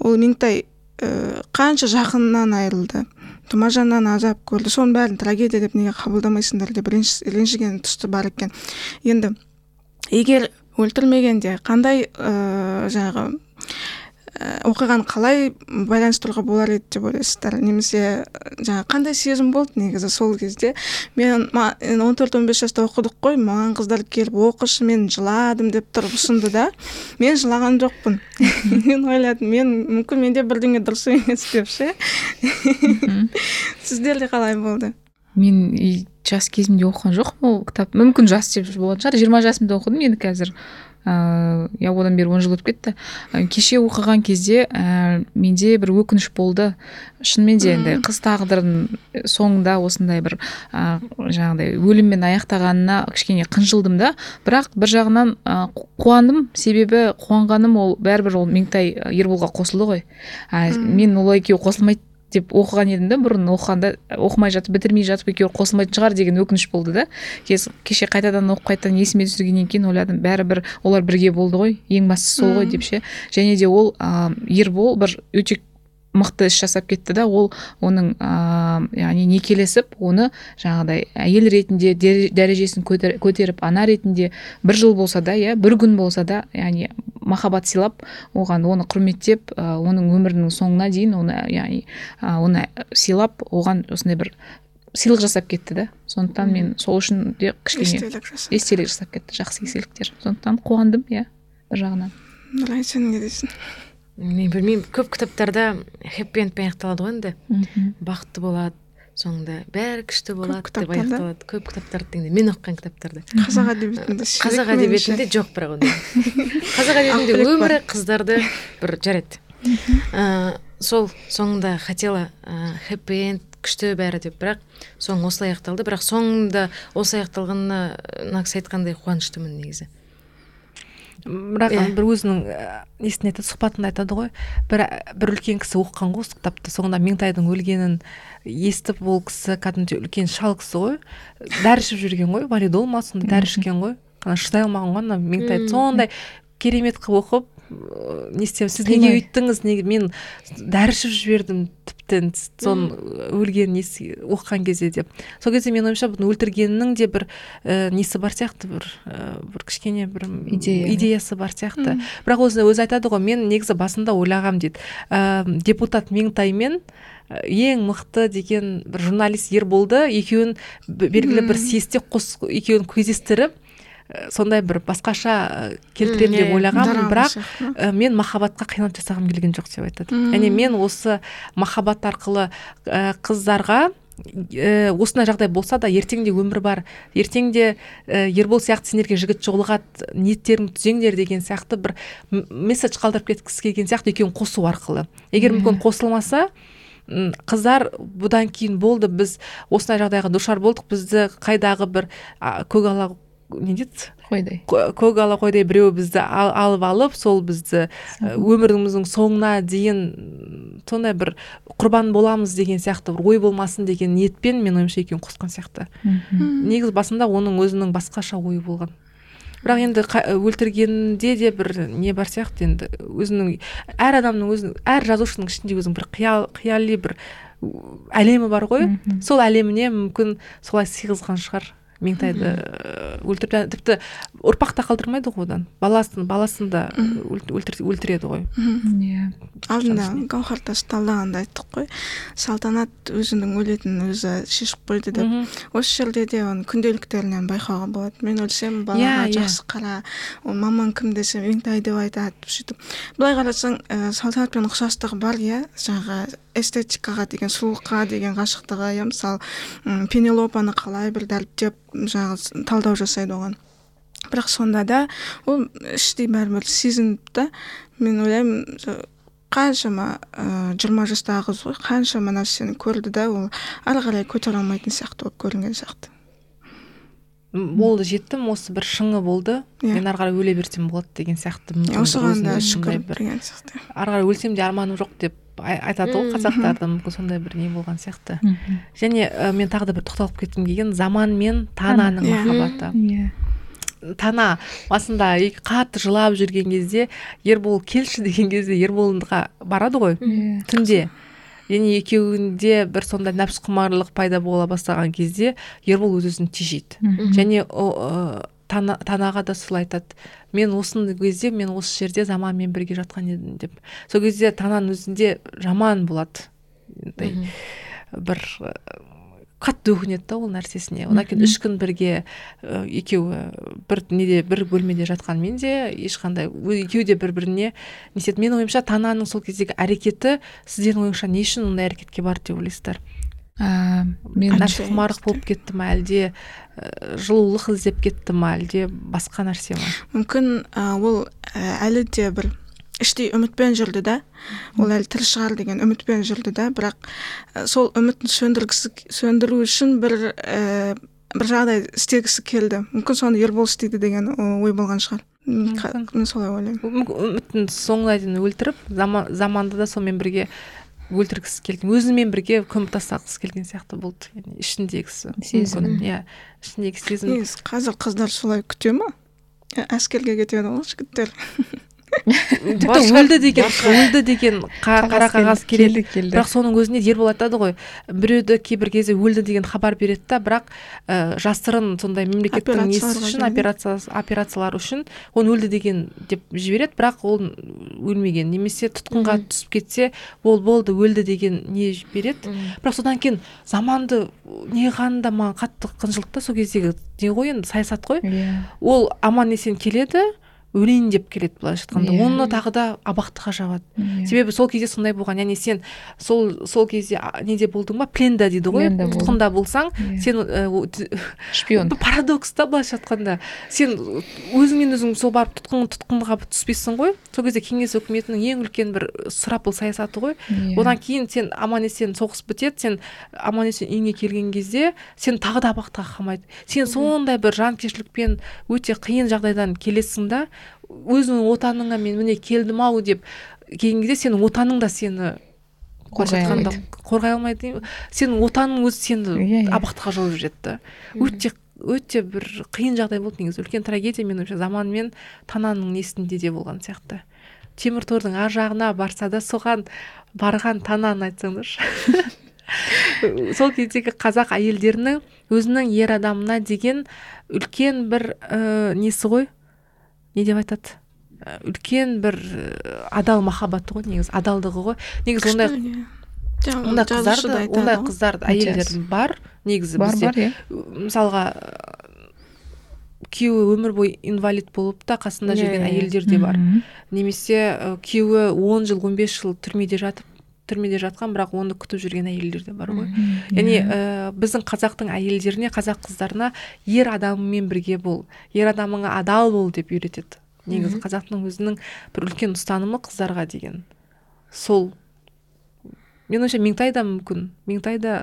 Ол меңтай ә, қанша жақынынан айырылды тұмажаннан азап көрді. Соның бәрін трагедия деп неге қабылдамайсыңдар деп ренж- ренжіген тұсы бар екен. Енді егер өлтірмегенде қандай ә, жаңағы ә, оқиғаны қалай байланыстыруға болар еді деп ойлайсыздар? Немесе ә, жаңағы қандай сезім болды негізі сол кезде? Мен он төрт он бес жаста оқыдық қой маған қыздар келіп оқышы мен жыладым деп тұрып ұсынды да. Мен жылаған жоқпын. [LAUGHS] Мен ойладым мен мүмкін менде бірдеңе дұрыс емес деп ше? [LAUGHS] Сіздерде қалай болды? Мен жас кезімде оқыған жоқпын ол кітап. Мүмкін жас деп болатын шығар. Жиырма жасымда оқыдым енді қазір ыыы иә одан бері он жыл өтіп кетті. Ә, кеше оқыған кезде ә, менде бір өкініш болды. Шынымен де енді қыз тағдырын соңында осындай бір ә, жаңағыдай өліммен аяқтағанына кішкене қынжылдым да. Бірақ бір жағынан ә, қу- қуандым. Себебі қуанғаным ол бәрібір ол меңтай ә, ерболға қосылды ғой. Ә, мен ол екеуі қосылмайды деп оқыған едім да бұрын оқығанда оқымай жатып бітірмей жатып екеуі қосылмайтын шығар деген өкініш болды да. Кеше қайтадан оқып қайтадан есіме түсіргеннен кейін ойладым бәрібір олар бірге болды ғой ең бастысы сол ғой деп ше. Және де ол ә, ербол бір өте мықты іс жасап кетті да ол оның ыыы яғни некелесіп оны жаңағыдай әйел ретінде дәрежесін көтер- көтеріп ана ретінде бір жыл болса да иә бір күн болса да яғни махаббат сыйлап оған оны құрметтеп оның өмірінің соңына дейін оны яғни оны сыйлап оған осындай бір сыйлық жасап кетті да. Сондықтан мен сол үшін де кішкене естелік жасап естелік жасап кетті жақсы естеліктер. Сондықтан қуандым иә бір жағынан. Нұрай сен не дейсің? Мен білмеймін көп кітаптарда хэппи эндпен аяқталады ғой енді. Бақытты болады соңында бәрі күшті болады деп кітаптарда? аяқталады. Көп кітаптарды дегенде мен оқыған кітаптарда. Қазақ әдебиетінде қазақ әдебиетінде жоқ бірақ ондай [LAUGHS] қазақ әдебиетінде өмірі қыздарды бір жарайды. Ә, сол соңында хотела хэппи энд күшті бәрі деп. Бірақ соңы осылай аяқталды. Бірақ соңында осылай аяқталғанына мына кісі айтқандай қуаныштымын негізі. Бірақ Иә. бір өзінің ә, несін айтады сұхбатында айтады ғой бір бір үлкен кісі оқыған ғой осы кітапты соңында меңтайдың өлгенін естіп ол кісі кәдімгідей үлкен шал кісі ғой дәрі ішіп жүрген ғой валидол ма сондай дәрі ішкен ғой шыдай алмаған ғой ана меңтайды Мм. сондай керемет қылып оқып не істеп сіз неге өйттіңіз неге мен дәрі ішіп жібердім тіптен соның өлген несі оқыған кезде деп. Сол кезде менің ойымша бұны өлтіргеннің де бір і несі бар сияқты бір і бір кішкене бір Идея. идеясы. бар сияқты. Бірақ өзі өзі айтады ғой мен негізі басында ойлағам дейді. Ә, депутат меңтаймен ә, ең мықты деген бір журналист ерболды екеуін белгілі бір съезде қос екеуін кездестіріп ә, сондай бір басқаша ә, келтіремін деп ойлағанмын. бірақ ә, мен махаббатқа қиянат жасағым келген жоқ деп айтады. Яғни мен осы махаббат арқылы ә, қыздарға ә, осындай жағдай болса да ертең де өмір бар ертең де ә, ербол сияқты сендерге жігіт жолығады ниеттерің түзеңдер деген сияқты бір месседж қалдырып кеткісі келген сияқты екеуін қосу арқылы. Егер мүмкін қосылмаса қыздар бұдан кейін болды біз осындай жағдайға душар болдық бізді қайдағы бір а, көкала не дейді? Қойдай. Көкала қойдай біреу бізді ал- алып алып сол бізді өміріміздің соңына дейін сондай бір құрбан боламыз деген сияқты бір ой болмасын деген ниетпен менің ойымша екеуін қосқан сияқты. Негізі басында оның өзінің басқаша ойы болған. Бірақ енді өлтіргенде де бір не бар сияқты енді өзінің әр адамның өзінің әр жазушының ішінде өзінің бір қиял қияли бір әлемі бар ғой. Мхм. сол әлеміне мүмкін солай сыйғызған шығар. Меңтайды э, өлтіріп тіпті ұрпақ та қалдырмайды ғой одан. Баласын баласын да өлтіреді ғой. Иә. Алдында гауһартас талдағанда айттық қой. Салтанат өзінің өлетінін өзі шешіп қойды деп. Осы жерде де оның күнделіктерінен байқауға болады. Мен өлсем балаға yeah, жақсы қара ол мамаң кім десе меңтай деп айтады сөйтіп былай қарасаң ә, салтанатпен ұқсастығы бар иә? Жаңағы эстетикаға деген сұлулыққа деген ғашықтығы иә мысалы пенелопаны қалай бір дәріптеп жаңағы талдау жасайды оған бірақ сонда да ол іштей бәрібір сезініп та мен ойлаймын қаншама ыыы жиырма жастағы қыз ғой қаншама нәрсені көрді да ол ары қарай көтере алмайтын сияқты болып көрінген сияқты болды жеттім осы бір шыңы болды yeah. Иә. мен ары қарай өле берсем болады деген сияқты осыған да шүкір ары қарай өлсем де арманым жоқ деп айтады ғой қазақтарда мүмкін сондай бір не болған сияқты. Және ә, мен тағы да бір тоқталып кеткім келген заман мен тананың иә. махаббаты. Иә. Тана басында қатты жылап жүрген кезде ербол келші деген кезде ерболға барады ғой yeah. түнде. Және екеуінде бір сондай нәпсіқұмарлық пайда бола бастаған кезде ербол өз өзін тежейді. Және тана, танаға да солай айтады мен осы кезде мен осы жерде заманмен бірге жатқан едім деп. Сол кезде тананың өзінде жаман болады бір қатты өкінеді да ол нәрсесіне. Одан кейін үш күн бірге екеуі бір неде бір бөлмеде жатқанмен де ешқандай екеуі де бір біріне не істеді. Менің ойымша тананың сол кездегі әрекеті сіздердің ойыңызша не үшін ондай әрекетке барды деп ойлайсыздар? Мен нәпсіқұмарлық болып кетті ма әлде жылулық іздеп кетті ма әлде басқа нәрсе ма? Мүмкін ол әлі де бір іштей үмітпен жүрді да. Ол әлі тірі шығар деген үмітпен жүрді да. Бірақ сол үмітін сөндіргісі сөндіру үшін бір ә, бір жағдай істегісі келді. Мүмкін соны ербол істейді деген ой болған шығар. Мен солай ойлаймын. Үмітін соңына дейін өлтіріп заманды да сонымен бірге өлтіргісі келген. Өзімен бірге көміп тастағысы келген сияқты болды. Яғни ішіндегісі сезім иә ішіндегі сезім қазір қыздар солай күте ма? Әскерге кетеді ғой жігіттер? Тіпті өлді деген өлді деген қара қағаз келеді. бірақ соның өзіне ербол айтады ғой. Біреуді кейбір кезде өлді деген хабар береді да бірақ ә, жасырын сондай мемлекеттің несі үшін операция операциялар үшін оны өлді деген деп жібереді бірақ ол өлмеген. Немесе тұтқынға түсіп кетсе ол болды өлді деген не береді. Бірақ содан кейін заманды не да маған қатты қынжылды да сол кездегі не ғой енді саясат қой. Иә. Ол аман есен келеді өлейін деп келеді былайша айтқанда yeah. Иә. оны тағы да абақтыға жабады yeah. Иә. себебі сол кезде сондай болған яғни сен сол сол кезде неде болдың ба пленда дейді ғой тұтқында болсаң yeah. Иә. сен ә, шпион парадокс та былайша айтқанда сен өзіңмен өзің сол барып тұтқын тұтқынға түспейсің ғой сол кезде кеңес өкіметінің ең үлкен бір сұрапыл саясаты ғой yeah. одан кейін сен аман есен соғыс бітеді сен аман есен үйіңе келген кезде сен тағы да абақтыға қамайды сен сондай бір жанкештілікпен өте қиын жағдайдан келесің да өзіңнің отаныңа мен міне келдім ау деп келген кезде сенің отаның да сені қорғай алмайды. қорғай алмайды. Сенің отаның өзі сені иә, иә. абақтыға жауып жібереді да өте өте бір қиын жағдай болды негізі. Үлкен трагедия менің ойымша заман мен тананың несінде де болған сияқты. Темір тордың ар жағына барса да соған барған тананы айтсаңдаршы. [LAUGHS] Сол кездегі қазақ әйелдерінің өзінің ер адамына деген үлкен бір ә, несі ғой? Не деп айтады. Э, үлкен бір э, адал махаббаты ғой негізі адалдығы ғой. Негізі ондай иә. ондай қыздарды ондай қыздар әйелдер бар. Негізі бар бар иә. мысалға күйеуі өмір бойы инвалид болып та қасында жүрген әйелдер де бар. Немесе күйеуі он жыл он бес жыл түрмеде жатып түрмеде жатқан бірақ оны күтіп жүрген әйелдер де бар ғой. Яғни ә, біздің қазақтың әйелдеріне қазақ қыздарына ер адамымен бірге бол ер адамыңа адал бол деп үйретеді. Негізі қазақтың өзінің бір үлкен ұстанымы қыздарға деген. Сол менің ойымша меңтай да мүмкін. Меңтай да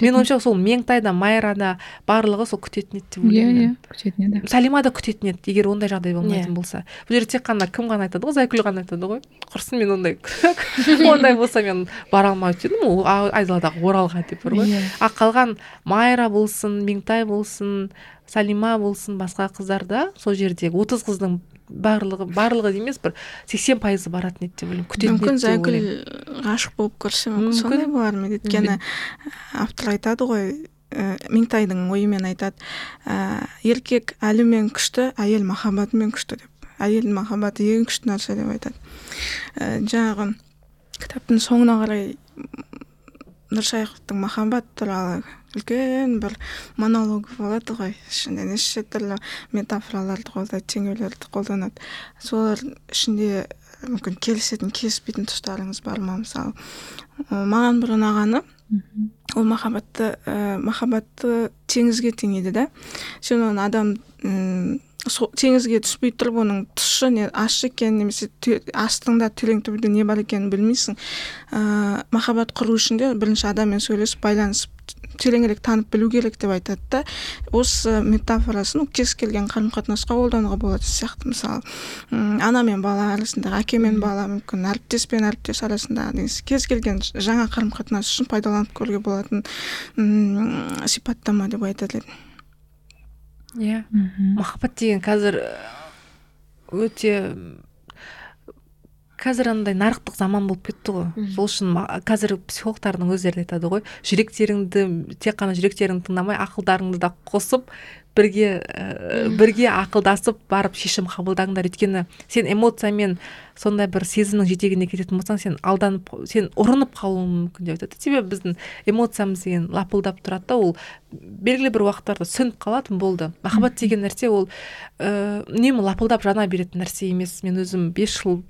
менің ойымша сол меңтай да майра да барлығы сол күтетін еді деп ойлаймын иә иә күтетін еді. Сәлима да күтетін еді егер ондай жағдай болмайтын болса. Бұл жерде тек қана кім ғана айтады ғой зайкүл ғана айтады ғой. Құрсын мен ондай [LAUGHS] ондай болса мен бара өтер едім айдаладағы оралға деп бар ғой. А қалған майра болсын меңтай болсын салима болсын басқа қыздар да сол жердегі отыз қыздың барлығы барлығы емес бір сексен пайызы баратын еді деп ойлаймын күтетін мүмкін зайкүл ғашық болып көрсе мүмкін сондай болар ма өйткені автор айтады ғой ә, меңтайдың ойымен айтады ә, еркек әлімен күшті әйел махаббатымен күшті деп. Әйелдің махаббаты ең күшті нәрсе деп айтады. Ә, жаңағы кітаптың соңына қарай нұршайықовтың махаббат туралы үлкен бір монолог болады ғой. Ішінде неше түрлі метафораларды қолдайды теңеулерді қолданады. Солар ішінде мүмкін келісетін келіспейтін тұстарыңыз бар ма? Мысалы маған бір ұнағаны ол махаббатты ә, махаббатты теңізге теңейді да. Сен оны адам теңізге түспей тұрып оның тұщы не ащы екенін немесе астыңда терең түбінде не бар екенін білмейсің. Ә, махаббат құру үшін де бірінші адаммен сөйлесіп байланысып тереңірек танып білу керек деп айтады да. Осы метафорасын кез келген қарым қатынасқа қолдануға болады сияқты. Мысалы ана мен бала арасындағы әке мен бала мүмкін әріптес пен әріптес арасындағы кез келген жаңа қарым қатынас үшін пайдаланып көруге болатын сипаттама деп айтар едім иә. Махаббат деген қазір өте қазір андай нарықтық заман болып кетті ғой. Сол үшін қазір психологтардың өздері айтады ғой жүректеріңді тек қана жүректеріңді тыңдамай ақылдарыңды да қосып бірге ә, бірге ақылдасып барып шешім қабылдаңдар. Өйткені сен эмоциямен сондай бір сезімнің жетегіне кететін болсаң сен алданып сен ұрынып қалуың мүмкін деп айтады. Себебі біздің эмоциямыз деген лапылдап тұрады да ол белгілі бір уақыттарда сөніп қалады болды. Махаббат деген нәрсе ол ә, үнемі лапылдап жана беретін нәрсе емес. Мен өзім бес жыл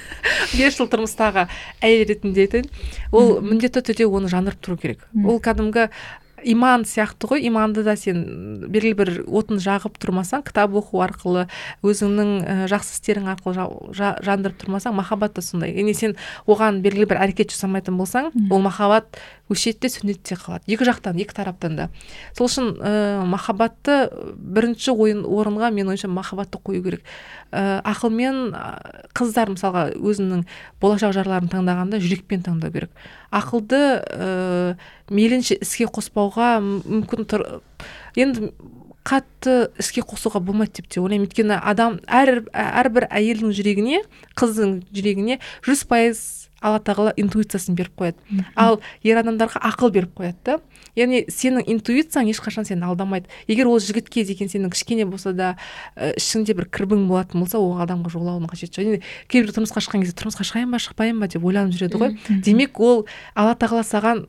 [LAUGHS] бес жыл тұрмыстағы әйел ретінде айтайын. Ол міндетті түрде оны жандырып тұру керек. Ол кәдімгі иман сияқты ғой иманды да сен белгілі бір отын жағып тұрмасаң кітап оқу арқылы өзіңнің жақсы істерің арқылы жа, жандырып тұрмасаң махаббат та сондай. Яғни сен оған белгілі бір әрекет жасамайтын болсаң ол махаббат өшеді де сөнеді де қалады. Екі жақтан екі тараптан да. Сол үшін ә, махаббатты бірінші ойын орынға мен ойымша махаббатты қою керек. Ә, ақылмен қыздар мысалға өзінің болашақ жарларын таңдағанда жүрекпен таңдау керек. Ақылды ә, мейлінше іске қоспауға мүмкін тұр. Енді қатты іске қосуға болмайды деп те ойлаймын. Өйткені адам әр әрбір әйелдің жүрегіне қыздың жүрегіне жүз пайыз алла тағала интуициясын беріп қояды. Ал ер адамдарға ақыл беріп қояды да. Яғни сенің интуицияң ешқашан сені алдамайды. Егер ол жігітке деген сенің кішкене болса да ішіңде бір кірбің болатын болса ол адамға жолауының қажеті жоқ кейбір тұрмысқа шыққан кезде тұрмысқа шығайын ба шықпайын ба? деп ойланып жүреді ғой. Демек ол алла тағала саған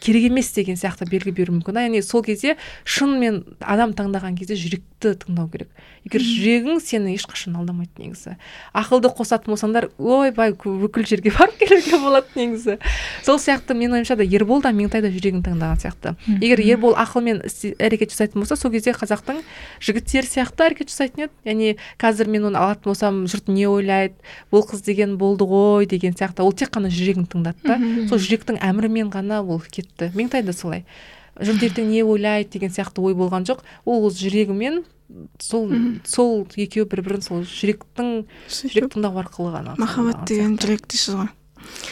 керек емес деген сияқты белгі беруі мүмкін да. Яғни сол кезде шынымен адам таңдаған кезде жүректі тыңдау керек. Егер жүрегің сені ешқашан алдамайды негізі. Ақылды қосатын болсаңдар ойбай бүкіл жерге барып келуге болады негізі. Сол сияқты менің ойымша да ербол да меңтай да жүрегін таңдаған сияқты. Егер ербол ақылмен әрекет жасайтын болса сол кезде қазақтың жігіттері сияқты әрекет жасайтын еді. Яғни қазір мен оны алатын болсам жұрт не ойлайды? Бұл қыз деген болды ғой деген сияқты. Ол тек қана жүрегін тыңдады да. Сол жүректің әмірімен ғана ол кетті. Меңтай да солай. Жұрт ертең не ойлайды? деген сияқты ой болған жоқ. Ол жүрегімен сол сол екеуі бір бірін сол жүректің жүрек тыңдау арқылы ғана махаббат деген жүрек дейсіз ғой.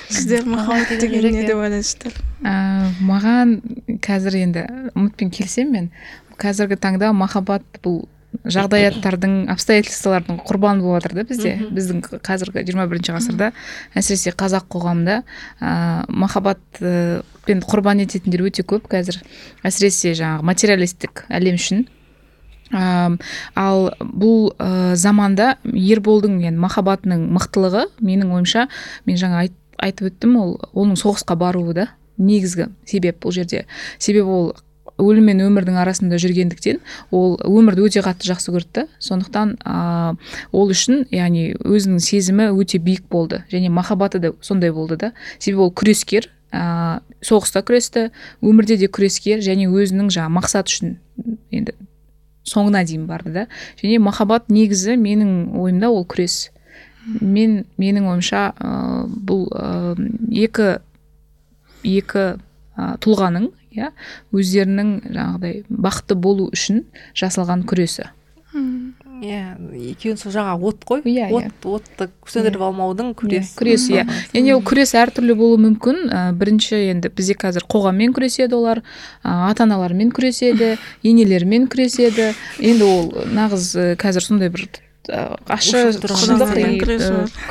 Сіздер махаббат деген не деп ойлайсыздар маған қазір енді үмітпен келісемін мен қазіргі таңда махаббат бұл жағдаяттардың обстоятельстволардың құрбаны болып жатыр да бізде. Біздің қазіргі 21 бірінші ғасырда әсіресе қазақ қоғамында ә, махаббатпен құрбан ететіндер өте көп қазір. Әсіресе жаңағы материалистік әлем үшін. Ә, ал бұл ә, заманда ерболдың енді махаббатының мықтылығы менің ойымша мен жаңа айт, айтып өттім ол оның соғысқа баруы да негізгі себеп бұл жерде. Себебі ол өлім мен өмірдің арасында жүргендіктен ол өмірді өте қатты жақсы көрді сондықтан ә, ол үшін яғни өзінің сезімі өте биік болды және махаббаты да сондай болды да. Себебі ол күрескер ә, соғыста күресті өмірде де күрескер және өзінің жаңағы мақсат үшін енді соңына дейін барды да. Және махаббат негізі менің ойымда ол күрес. Мен менің ойымша ә, бұл ә, екі екі ә, тұлғаның иә өздерінің жаңағыдай бақытты болу үшін жасалған күресі. Иә екеуін сол жаңа от қой. Иә от отты сөндіріп алмаудың күресі күрес. иә. Және ол күрес әртүрлі болуы мүмкін. Ә, бірінші енді бізде қазір қоғаммен күреседі олар ә, ата аналармен күреседі [LAUGHS] енелерімен күреседі. Енді ол нағыз қазір сондай бір ащы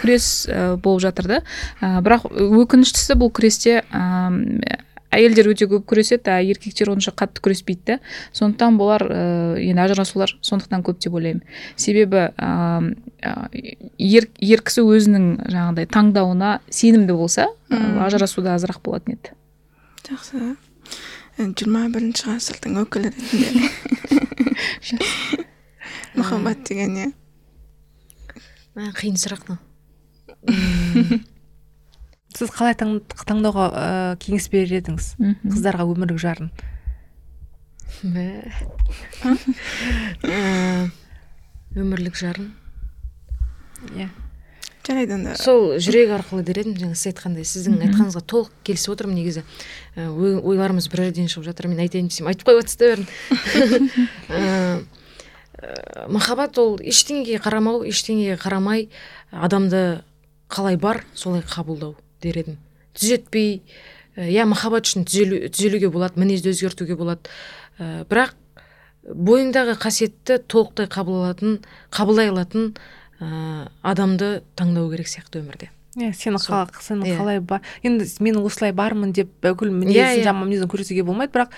күрес болып жатыр да. Бірақ өкініштісі бұл күресте әйелдер өте көп күреседі а еркектер онша қатты күреспейді да сондықтан болар ә, енді ажырасулар сондықтан көп деп ойлаймын. Себебі ә, ер, ер кісі өзінің жаңағыдай таңдауына сенімді болса ажырасуда азырақ болатын еді. Жақсы. Жиырма бірінші ғасырдың өкілі ретінде [LAUGHS] махаббат деген не? Қиын сұрақ [LAUGHS] сіз қалай таңдауға ә, кеңес берер едіңіз қыздарға өмірлік жарын? [LAUGHS] Өмірлік жарын? Иә. жарайды онда. Сол жүрек арқылы дер едім жаңа сіз айтқандай сіздің айтқаныңызға толық келісіп отырмын негізі. Ойларымыз бір жерден шығып жатыр мен айтайын десем айтып қойып жатсыз да бәрін [LAUGHS] махаббат ол ештеңеге қарамау ештеңеге қарамай адамды қалай бар солай қабылдау. Дер едім түзетпей иә махаббат үшін түзелу, түзелуге болады мінезді өзгертуге болады ә, бірақ бойыңдағы қасиетті толықтай қабыл алатын қабылдай алатын ә, адамды таңдау керек сияқты өмірде иә сені yeah. қалай бар енді мен осылай бармын деп бүкіл мінезін yeah, yeah. жаман мінезін көрсетуге болмайды бірақ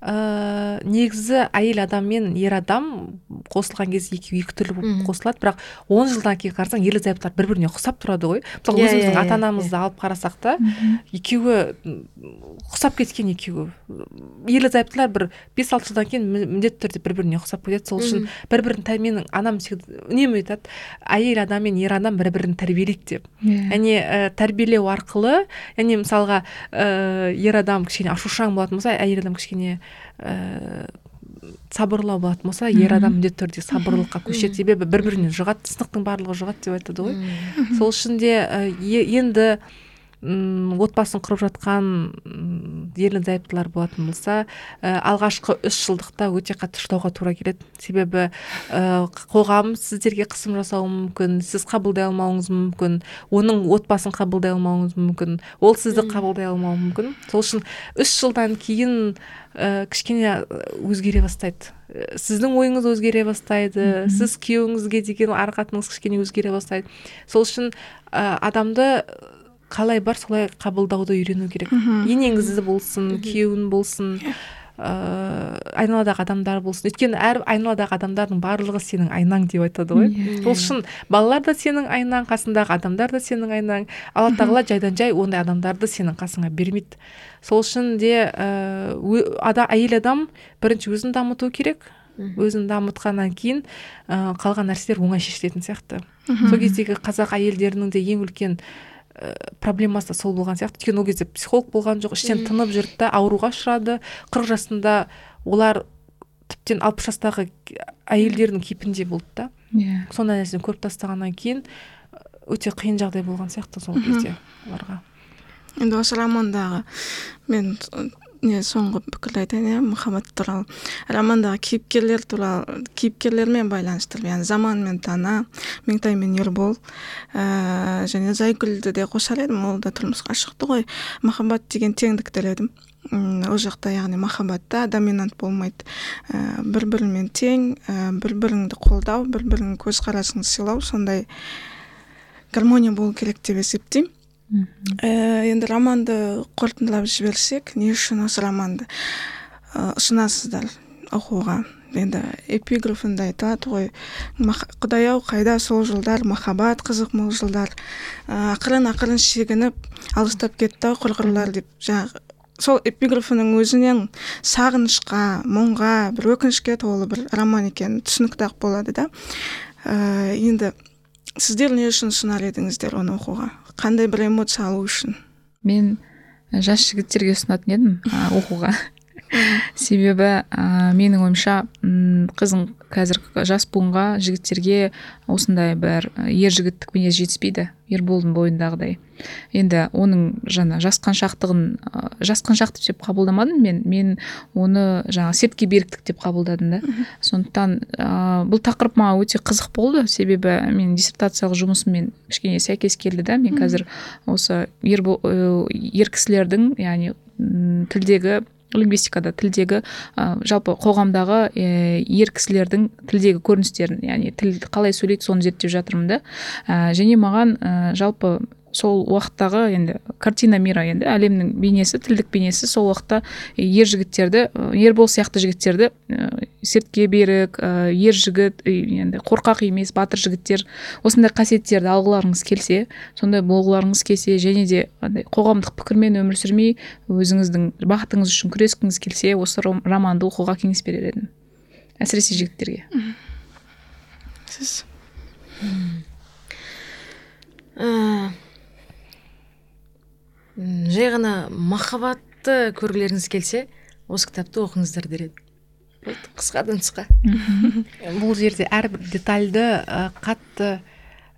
ә, негізі әйел адам мен ер адам қосылған кезде екеуі екі түрлі болып қосылады. Бірақ он жылдан кейін қарасаң ерлі зайыптылар бір біріне ұқсап тұрады ғой. Мысалы yeah, өзіміздің yeah, ата анамызды yeah. алып қарасақ та екеуі ұқсап кеткен екеуі. Ерлі зайыптылар бір бес алты жылдан кейін міндетті түрде бір біріне ұқсап кетеді сол үшін бір бірін менің анам үнемі айтады әйел адам мен ер адам бір бірін тәрбиелейді деп. Яғни ә, тәрбиелеу арқылы яғни мысалға ә, ер адам кішкене ашушаң болатын болса әйел адам кішкене ә, сабырлау болатын болса ер адам міндетті түрде сабырлыққа көшеді себебі бір бірінен жұғады сынықтың барлығы жұғады деп айтады ғой. Сол үшін де ә, енді м отбасын құрып жатқан ерлі зайыптылар болатын болса ә, алғашқы үш жылдықта өте қатты шыдауға тура келеді. Себебі ә, қоғам сіздерге қысым жасауы мүмкін сіз қабылдай алмауыңыз мүмкін оның отбасын қабылдай алмауыңыз мүмкін ол сізді қабылдай алмауы мүмкін. Сол үшін үш жылдан кейін ә, кішкене өзгере бастайды. Сіздің ойыңыз өзгере бастайды сіз күйеуіңізге деген ар қатыныңыз кішкене өзгере бастайды. Сол үшін ә, адамды қалай бар солай қабылдауды үйрену керек. Енеңізді болсын күйеуің болсын ыыы айналадағы адамдар болсын. Өйткені әр айналадағы адамдардың барлығы сенің айнаң деп айтады ғой. Сол үшін балалар да сенің айнаң қасындағы адамдар да сенің айнаң. Алла тағала жайдан жай ондай адамдарды сенің қасыңа бермейді. Сол үшін де ыыы ада, әйел адам бірінші өзін дамыту керек. Өзін дамытқаннан кейін ә, қалған нәрселер оңай шешілетін сияқты. Сол кездегі қазақ әйелдерінің де ең үлкен ә, проблемасы сол болған сияқты. Өйткені ол кезде психолог болған жоқ іштен тынып жүрді да ауруға ұшырады. Қырық жасында олар тіптен алпыс жастағы әйелдердің кейпінде болды да. Иә. Yeah. сондай нәрсені көріп тастағаннан кейін өте қиын жағдай болған сияқты сол кезде оларға. Енді осы романдағы мен не соңғы пікірді айтайын иә махаббат туралы романдағы кейіпкерлер туралы кейіпкерлермен байланыстырып яғни заман мен тана меңтай мен ербол ә, және зайгүлді де қосар едім ол да тұрмысқа шықты ғой махаббат деген теңдік тіледім ол жақта яғни махаббатта доминант болмайды ә, бір бірімен тең ә, бір біріңді қолдау бір біріңнің көзқарасыңды сыйлау сондай гармония болу керек деп есептеймін ә, енді романды қорытындылап жіберсек не үшін осы романды? Ә, ұсынасыздар оқуға? Енді эпиграфында айтады ғой. Құдай ау қайда сол жылдар? Махаббат қызық мол жылдар. Ә, ақырын ақырын шегініп алыстап кетті ау құрғырлар деп. Жаңағы сол эпиграфының өзінен сағынышқа мұңға бір өкінішке толы бір роман екені түсінікті ақ болады да. Ә, енді сіздер не үшін ұсынар едіңіздер оны оқуға? Қандай бір эмоция алу үшін? Мен жас жігіттерге ұсынатын едім оқуға. Себебі ә, менің ойымша қызың қазір жас буынға жігіттерге осындай бір ер жігіттік мінез жетіспейді. Ерболдың бойындағыдай. Енді оның жаңа жасқаншақтығын жасқаншақтық деп қабылдамадым мен мен оны жаңа сертке беріктік деп қабылдадым да. Сондықтан ә, бұл тақырып маған өте қызық болды. Себебі мен диссертациялық жұмысыммен кішкене сәйкес келді да. Мен қазір осы ер, ер кісілердің яғни тілдегі лингвистикада тілдегі ә, жалпы қоғамдағы ә, ер кісілердің тілдегі көріністерін яғни тіл қалай сөйлейді соны зерттеп жатырмын да. Ә, және маған ә, жалпы сол уақыттағы енді картина мира енді әлемнің бейнесі тілдік бейнесі сол уақытта ер жігіттерді ербол сияқты жігіттерді сертке берік ер жігіт енді қорқақ емес батыр жігіттер осындай қасиеттерді алғыларыңыз келсе сондай болғыларыңыз келсе және де андай қоғамдық пікірмен өмір сүрмей өзіңіздің бақытыңыз үшін күрескіңіз келсе осы романды оқуға кеңес берер едім. Әсіресе жігіттерге. Сіз? Жай ғана махаббатты көргілеріңіз келсе осы кітапты оқыңыздар дер едім болды қысқа да нұсқа [LAUGHS] бұл жерде әрбір детальды ә, қатты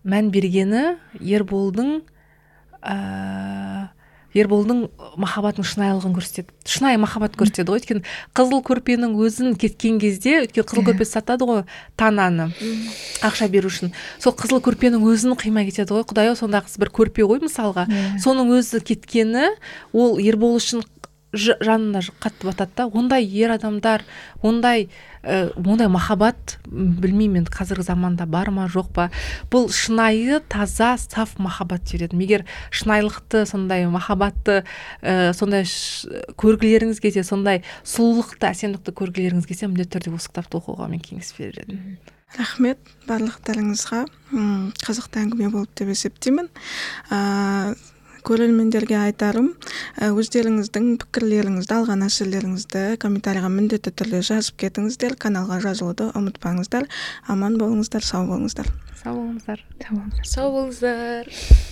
мән бергені ерболдың ә, ерболдың махаббатының шынайылығын көрсетеді. Шынайы махаббат көрсетеді ғой. Өйткені қызыл көрпенің өзін кеткен кезде өйткені қызыл көрпе сатады ғой тананы ақша беру үшін. Сол қызыл көрпенің өзін қимай кетеді ғой. Құдай ау сонда бір көрпе ғой мысалға. Соның өзі кеткені ол ербол үшін жанына қатты батады да. Ондай ер адамдар ондай ә, ондай махаббат білмеймін енді қазіргі заманда бар ма жоқ па. Бұл шынайы таза саф махаббат деп едім егер шынайылықты сондай махаббатты ә, сондай көргілеріңіз келсе сондай сұлулықты әсемдікті көргілеріңіз келсе міндетті түрде осы кітапты оқуға мен кеңес берер едім. Рахмет барлықтарыңызға. Қызықты әңгіме болды деп есептеймін. Көрермендерге айтарым өздеріңіздің пікірлеріңізді алған әсерлеріңізді комментарийға міндетті түрде жазып кетіңіздер каналға жазылуды ұмытпаңыздар. Аман болыңыздар сау болыңыздар сау болыңыздар. Сау болыңыздар. Сау болыңыздар.